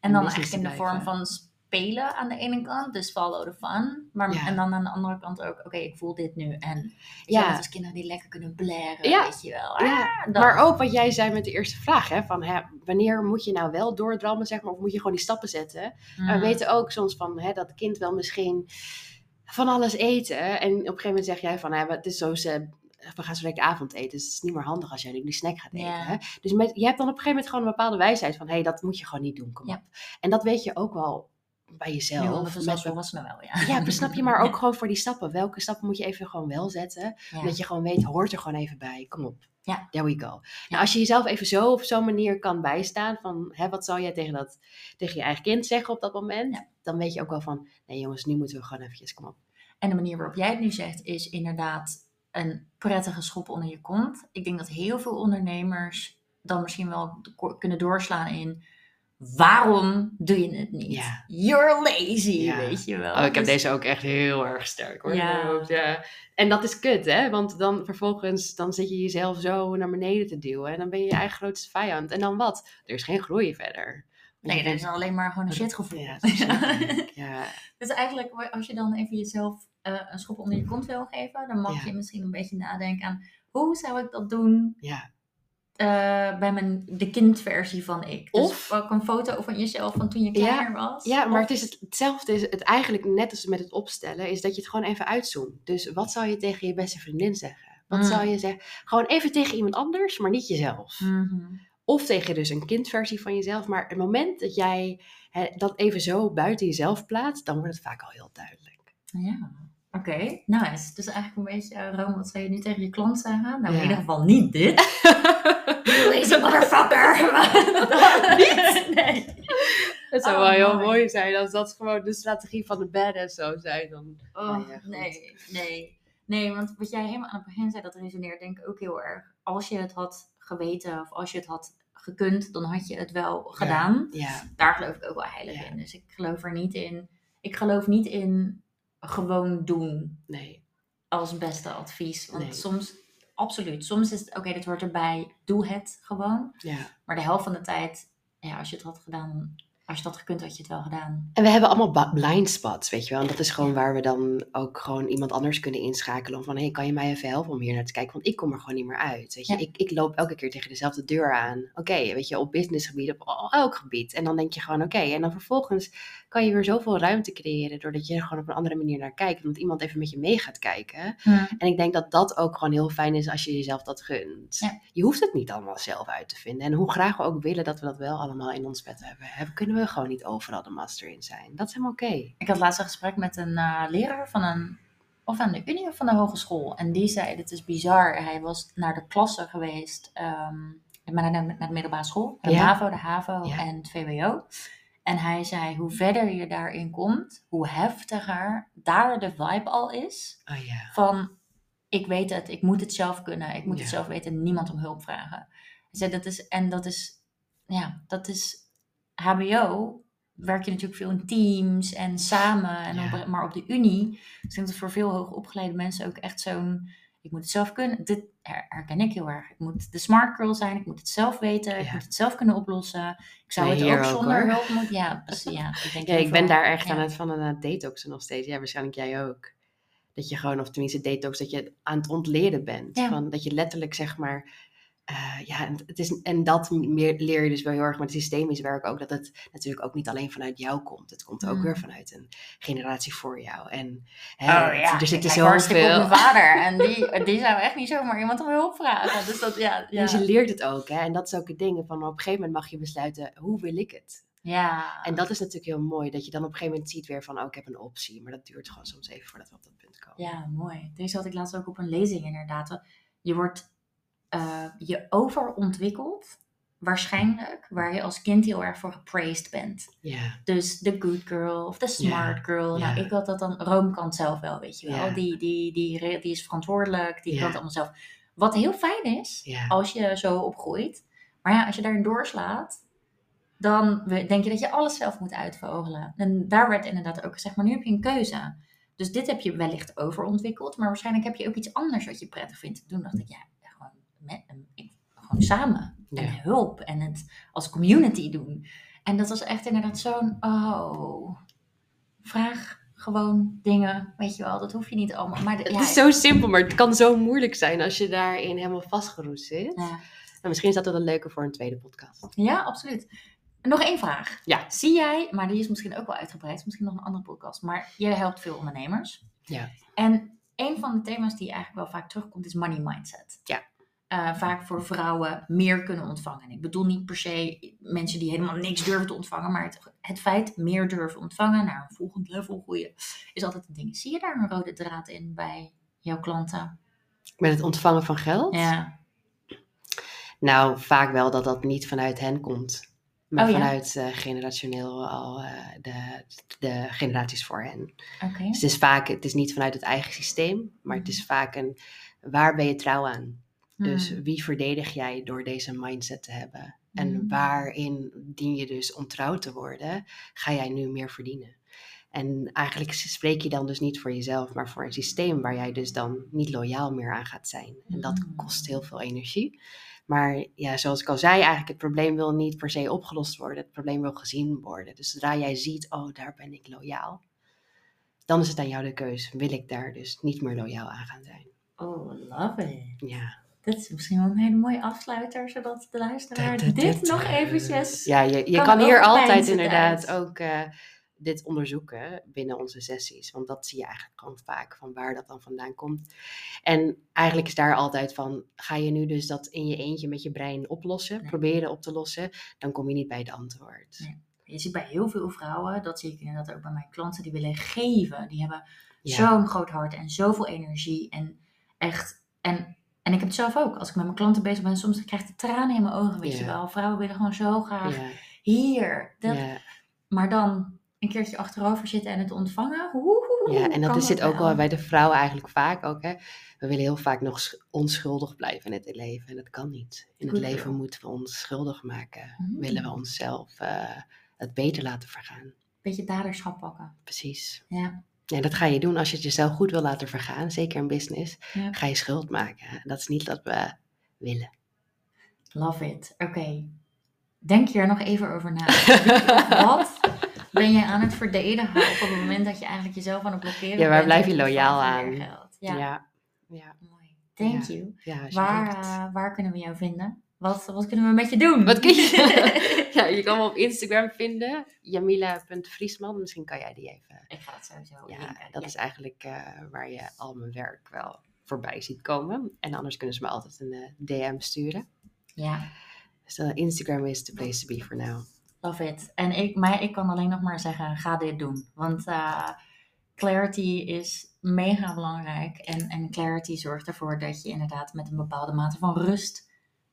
En dan eigenlijk in de vorm van spelen aan de ene kant, dus follow the fun. Maar, Ja. En dan aan de andere kant ook, oké, ik voel dit nu. En Ja. als kinderen die lekker kunnen blaren, Ja. weet je wel. Ja, Ah. Maar ook wat jij zei met de eerste vraag, hè, van hè, wanneer moet je nou wel doordrammen, zeg maar, of moet je gewoon die stappen zetten? En we Mm. weten ook soms van hè, dat kind wel misschien van alles eten. En op een gegeven moment zeg jij van, hè, het is zo, we gaan zo lekker avondeten, dus het is niet meer handig als jij nu die snack gaat eten. Ja. Hè? Dus met, je hebt dan op een gegeven moment gewoon een bepaalde wijsheid van, hé, hey, dat moet je gewoon niet doen, kom Ja. op. En dat weet je ook wel bij jezelf. met volwassenen wel, ja. ja, besnap je maar ook gewoon voor die stappen. Welke stappen moet je even gewoon wel zetten? Ja. Dat je gewoon weet, hoort er gewoon even bij. Kom op. Ja. There we go. Ja. Nou, als je jezelf even zo op zo'n manier kan bijstaan van, hè, wat zou jij tegen, dat, tegen je eigen kind zeggen op dat moment? Ja. Dan weet je ook wel van, nee jongens, nu moeten we gewoon eventjes, kom op. En de manier waarop jij het nu zegt, is inderdaad een prettige schop onder je kont. Ik denk dat heel veel ondernemers dan misschien wel kunnen doorslaan in waarom doe je het niet? Ja. You're lazy, Ja. weet je wel. Oh, ik heb Dus- deze ook echt heel erg sterk hoor. Ja. ja. En dat is kut, hè? Want dan vervolgens dan zit je jezelf zo naar beneden te duwen. En dan ben je je eigen grootste vijand. En dan wat? Er is geen groei verder. Nee, dat is alleen maar gewoon een shitgevoel. Ja, ja. Dus eigenlijk, als je dan even jezelf eh, een schop onder je kont wil geven, dan mag je misschien een beetje nadenken aan hoe zou ik dat doen ja. Eh, bij mijn, de kindversie van ik. Dus Of- ook een foto van jezelf van toen je kleiner was. Ja, maar Of- het is het- hetzelfde. Is het eigenlijk net als met het opstellen, is dat je het gewoon even uitzoomt. Dus wat zou je tegen je beste vriendin zeggen? Wat Mm. zou je zeggen? Gewoon even tegen iemand anders, maar niet jezelf. Mhm. Of tegen dus een kindversie van jezelf. Maar het moment dat jij hè, dat even zo buiten jezelf plaatst, dan wordt het vaak al heel duidelijk. Ja, oké, nice. Dus eigenlijk een beetje, uh, Rome, wat zou je nu tegen je klant zeggen? Nou, Ja. in ieder geval niet dit. Lazy motherfucker! niet? Nee. Het zou Oh, wel heel mooi. mooi zijn als dat gewoon de strategie van de badass zou zijn. Dan... Oh, ja, goed. nee, nee. Nee, want wat jij helemaal aan het begin zei, dat resoneert denk ik ook heel erg. Als je het had geweten of als je het had gekund, dan had je het wel gedaan. Ja, Daar geloof ik ook wel heilig in. Dus ik geloof er niet in. Ik geloof niet in gewoon doen nee. als beste advies. Want Nee. soms, absoluut, soms is het oké, dit hoort erbij, doe het gewoon. Ja. Maar de helft van de tijd, ja, als je het had gedaan, als je had gekund, had je het wel gedaan. En we hebben allemaal blind spots, weet je wel. En dat is gewoon waar we dan ook gewoon iemand anders kunnen inschakelen. Van, hey, kan je mij even helpen om hier naar te kijken? Want ik kom er gewoon niet meer uit, weet je. Ja. Ik, ik loop elke keer tegen dezelfde deur aan. Oké, weet je, op businessgebied, op elk gebied. En dan denk je gewoon, oké. En dan vervolgens kan je weer zoveel ruimte creëren... doordat je er gewoon op een andere manier naar kijkt. Omdat iemand even met je mee gaat kijken. En ik denk dat dat ook gewoon heel fijn is als je jezelf dat gunt. Ja. Je hoeft het niet allemaal zelf uit te vinden. En hoe graag we ook willen dat we dat wel allemaal in ons bed hebben, hebben kunnen we gewoon niet overal de master in zijn. Dat is helemaal oké. Ik had laatst een gesprek met een eh, leraar van een, of aan de Unie of van de hogeschool. En die zei, dit is bizar. Hij was naar de klasse geweest, ehm, maar naar, de- naar de middelbare school. De Ja. MAVO, de HAVO Ja. en het VWO. En hij zei, hoe verder je daarin komt, hoe heftiger daar de vibe al is. Oh. Van, ik weet het, ik moet het zelf kunnen. Ik moet het zelf weten, niemand om hulp vragen. Hij zei, dat is, en dat is, ja, dat is HBO werk je natuurlijk veel in teams en samen. En op, maar op de Unie, dus ik denk dat voor veel hoogopgeleide mensen ook echt zo'n, ik moet het zelf kunnen. Dit her- herken ik heel erg. Ik moet de smart girl zijn, ik moet het zelf weten, ik moet het zelf kunnen oplossen. Ik zou Nee, het ook zonder hulp moeten. Ja, precies. Ja, ik, denk Ja, ik ben daar echt aan het van aan het detoxen nog steeds. Ja, waarschijnlijk jij ook. Dat je gewoon, of tenminste detox, dat je aan het ontleren bent. Van, dat je letterlijk zeg maar, eh, ja, en, het is, en dat meer, leer je dus wel heel erg met systemisch werk ook. Dat het natuurlijk ook niet alleen vanuit jou komt. Het komt ook Mm. weer vanuit een generatie voor jou. En hè, Oh ja, er ik hartstikke op zoveel... mijn vader. En die, die zou echt niet zomaar iemand om hulp vragen. Dus dat, ja, ja. Dus je leert het ook. Hè? En dat is ook het ding. Van op een gegeven moment mag je besluiten, hoe wil ik het? ja. En dat is natuurlijk heel mooi. Dat je dan op een gegeven moment ziet weer van, oh, ik heb een optie. Maar dat duurt gewoon soms even voordat we op dat punt komen. Ja, mooi. Deze had ik laatst ook op een lezing inderdaad. Je wordt eh, je overontwikkeld, waarschijnlijk, waar je als kind heel erg voor gepraised bent. Ja. Dus de good girl of de smart girl. Nou, ik had dat dan, Rome kan het zelf wel, weet je wel. Die, die, die, die is verantwoordelijk, die kan het allemaal zelf. Wat heel fijn is, als je zo opgroeit. Maar ja, als je daarin doorslaat, dan denk je dat je alles zelf moet uitvogelen. En daar werd inderdaad ook gezegd, maar nu heb je een keuze. Dus dit heb je wellicht overontwikkeld, maar waarschijnlijk heb je ook iets anders wat je prettig vindt te doen. dacht ik, ja, met, ik, gewoon samen. En Ja. hulp en het als community doen. En dat was echt inderdaad zo'n, oh, vraag gewoon dingen, weet je wel, dat hoef je niet allemaal. Maar de- Het ja, is zo simpel, maar het kan zo moeilijk zijn als je daarin helemaal vastgeroest zit. ja. Nou, misschien is dat wel een leuke voor een tweede podcast. Ja, absoluut. Nog één vraag. Ja. Zie jij, maar die is misschien ook wel uitgebreid, misschien nog een andere podcast, maar je helpt veel ondernemers. Ja. En een van de thema's die eigenlijk wel vaak terugkomt is money mindset. Ja. Eh, vaak voor vrouwen meer kunnen ontvangen. En ik bedoel niet per se mensen die helemaal niks durven te ontvangen, maar het, het feit meer durven ontvangen, naar een volgend level groeien, is altijd een ding. Zie je daar een rode draad in bij jouw klanten? Met het ontvangen van geld? Ja. Nou, vaak wel dat dat niet vanuit hen komt. Maar Oh ja? vanuit eh, generationeel al eh, de, de generaties voor hen. Oké. Dus het is vaak, het is niet vanuit het eigen systeem, maar het is vaak een, waar ben je trouw aan? Dus Hmm. wie verdedig jij door deze mindset te hebben? En Hmm. waarin dien je dus ontrouw te worden, ga jij nu meer verdienen? En eigenlijk spreek je dan dus niet voor jezelf, maar voor een systeem waar jij dus dan niet loyaal meer aan gaat zijn. En dat Hmm. kost heel veel energie. Maar ja, zoals ik al zei, eigenlijk het probleem wil niet per se opgelost worden. Het probleem wil gezien worden. Dus zodra jij ziet, oh, daar ben ik loyaal. Dan is het aan jou de keus. Wil ik daar dus niet meer loyaal aan gaan zijn? Oh, love it. Ja. Dit is misschien wel een hele mooie afsluiter, zodat de luisteraar dit nog eventjes... Ja, je, je kan kan, hier altijd inderdaad ook eh, dit onderzoeken binnen onze sessies. Want dat zie je eigenlijk gewoon vaak, van waar dat dan vandaan komt. En eigenlijk is daar altijd van, ga je nu dus dat in je eentje met je brein oplossen, Nee. proberen op te lossen, dan kom je niet bij het antwoord. Nee. Je ziet bij heel veel vrouwen, dat zie ik inderdaad ook bij mijn klanten, die willen geven. Die hebben Ja. zo'n groot hart en zoveel energie. En echt, en, en ik heb het zelf ook. Als ik met mijn klanten bezig ben, soms krijg ik de tranen in mijn ogen, weet je wel. Vrouwen willen gewoon zo graag hier. Dat. Maar dan een keertje achterover zitten en het ontvangen. Hoe, Ja, en dat is het ook wel. wel bij de vrouwen eigenlijk vaak ook. Hè. We willen heel vaak nog sch- onschuldig blijven in het leven. En dat kan niet. In het leven moeten we ons schuldig maken. Mm. Willen we onszelf eh, het beter laten vergaan. Beetje daderschap pakken. Precies. Ja. En dat ga je doen als je het jezelf goed wil laten vergaan. Zeker in business. Ja. Ga je schuld maken. Dat is niet wat we willen. Love it. Oké. Denk hier nog even over na. Wat ben je aan het verdedigen op het moment dat je eigenlijk jezelf aan het blokkeren Ja, waar bent blijf je loyaal aan? geld? Ja, Ja. Ja. mooi. Thank you. Waar, eh, waar kunnen we jou vinden? Wat, wat kunnen we met je doen? Wat kun je? ja, je kan me op Instagram vinden. Jamila.vriesman. Misschien kan jij die even Ik ga het sowieso Ja, linken. dat is eigenlijk eh, waar je al mijn werk wel voorbij ziet komen. En anders kunnen ze me altijd een eh, DM sturen. Ja, Dus eh, Instagram is the place to be for now. love it. En ik, mij, ik kan alleen nog maar zeggen, ga dit doen. Want clarity is mega belangrijk. En, en clarity zorgt ervoor dat je inderdaad met een bepaalde mate van rust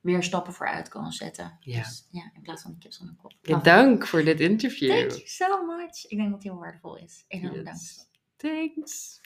weer stappen vooruit kan zetten. Ja. Dus ja, in plaats van de kip zonder kop. Ja, dank voor dit interview. Thank you so much. Ik denk dat het heel waardevol is. Enorm Yes. bedankt. Thanks.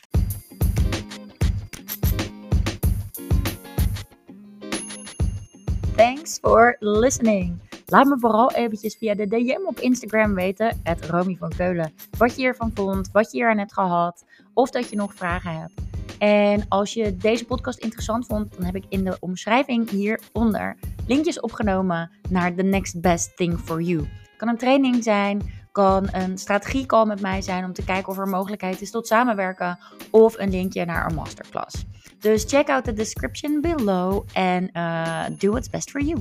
Thanks for listening. Laat me vooral eventjes via de DM op Instagram weten, het Romy van Keulen, wat je hiervan vond, wat je hier aan hebt gehad, of dat je nog vragen hebt. En als je deze podcast interessant vond, dan heb ik in de omschrijving hieronder linkjes opgenomen naar The Next Best Thing for You. Kan een training zijn, kan een strategiecall met mij zijn om te kijken of er mogelijkheid is tot samenwerken, of een linkje naar een masterclass. Dus check out the description below and uh, do what's best for you.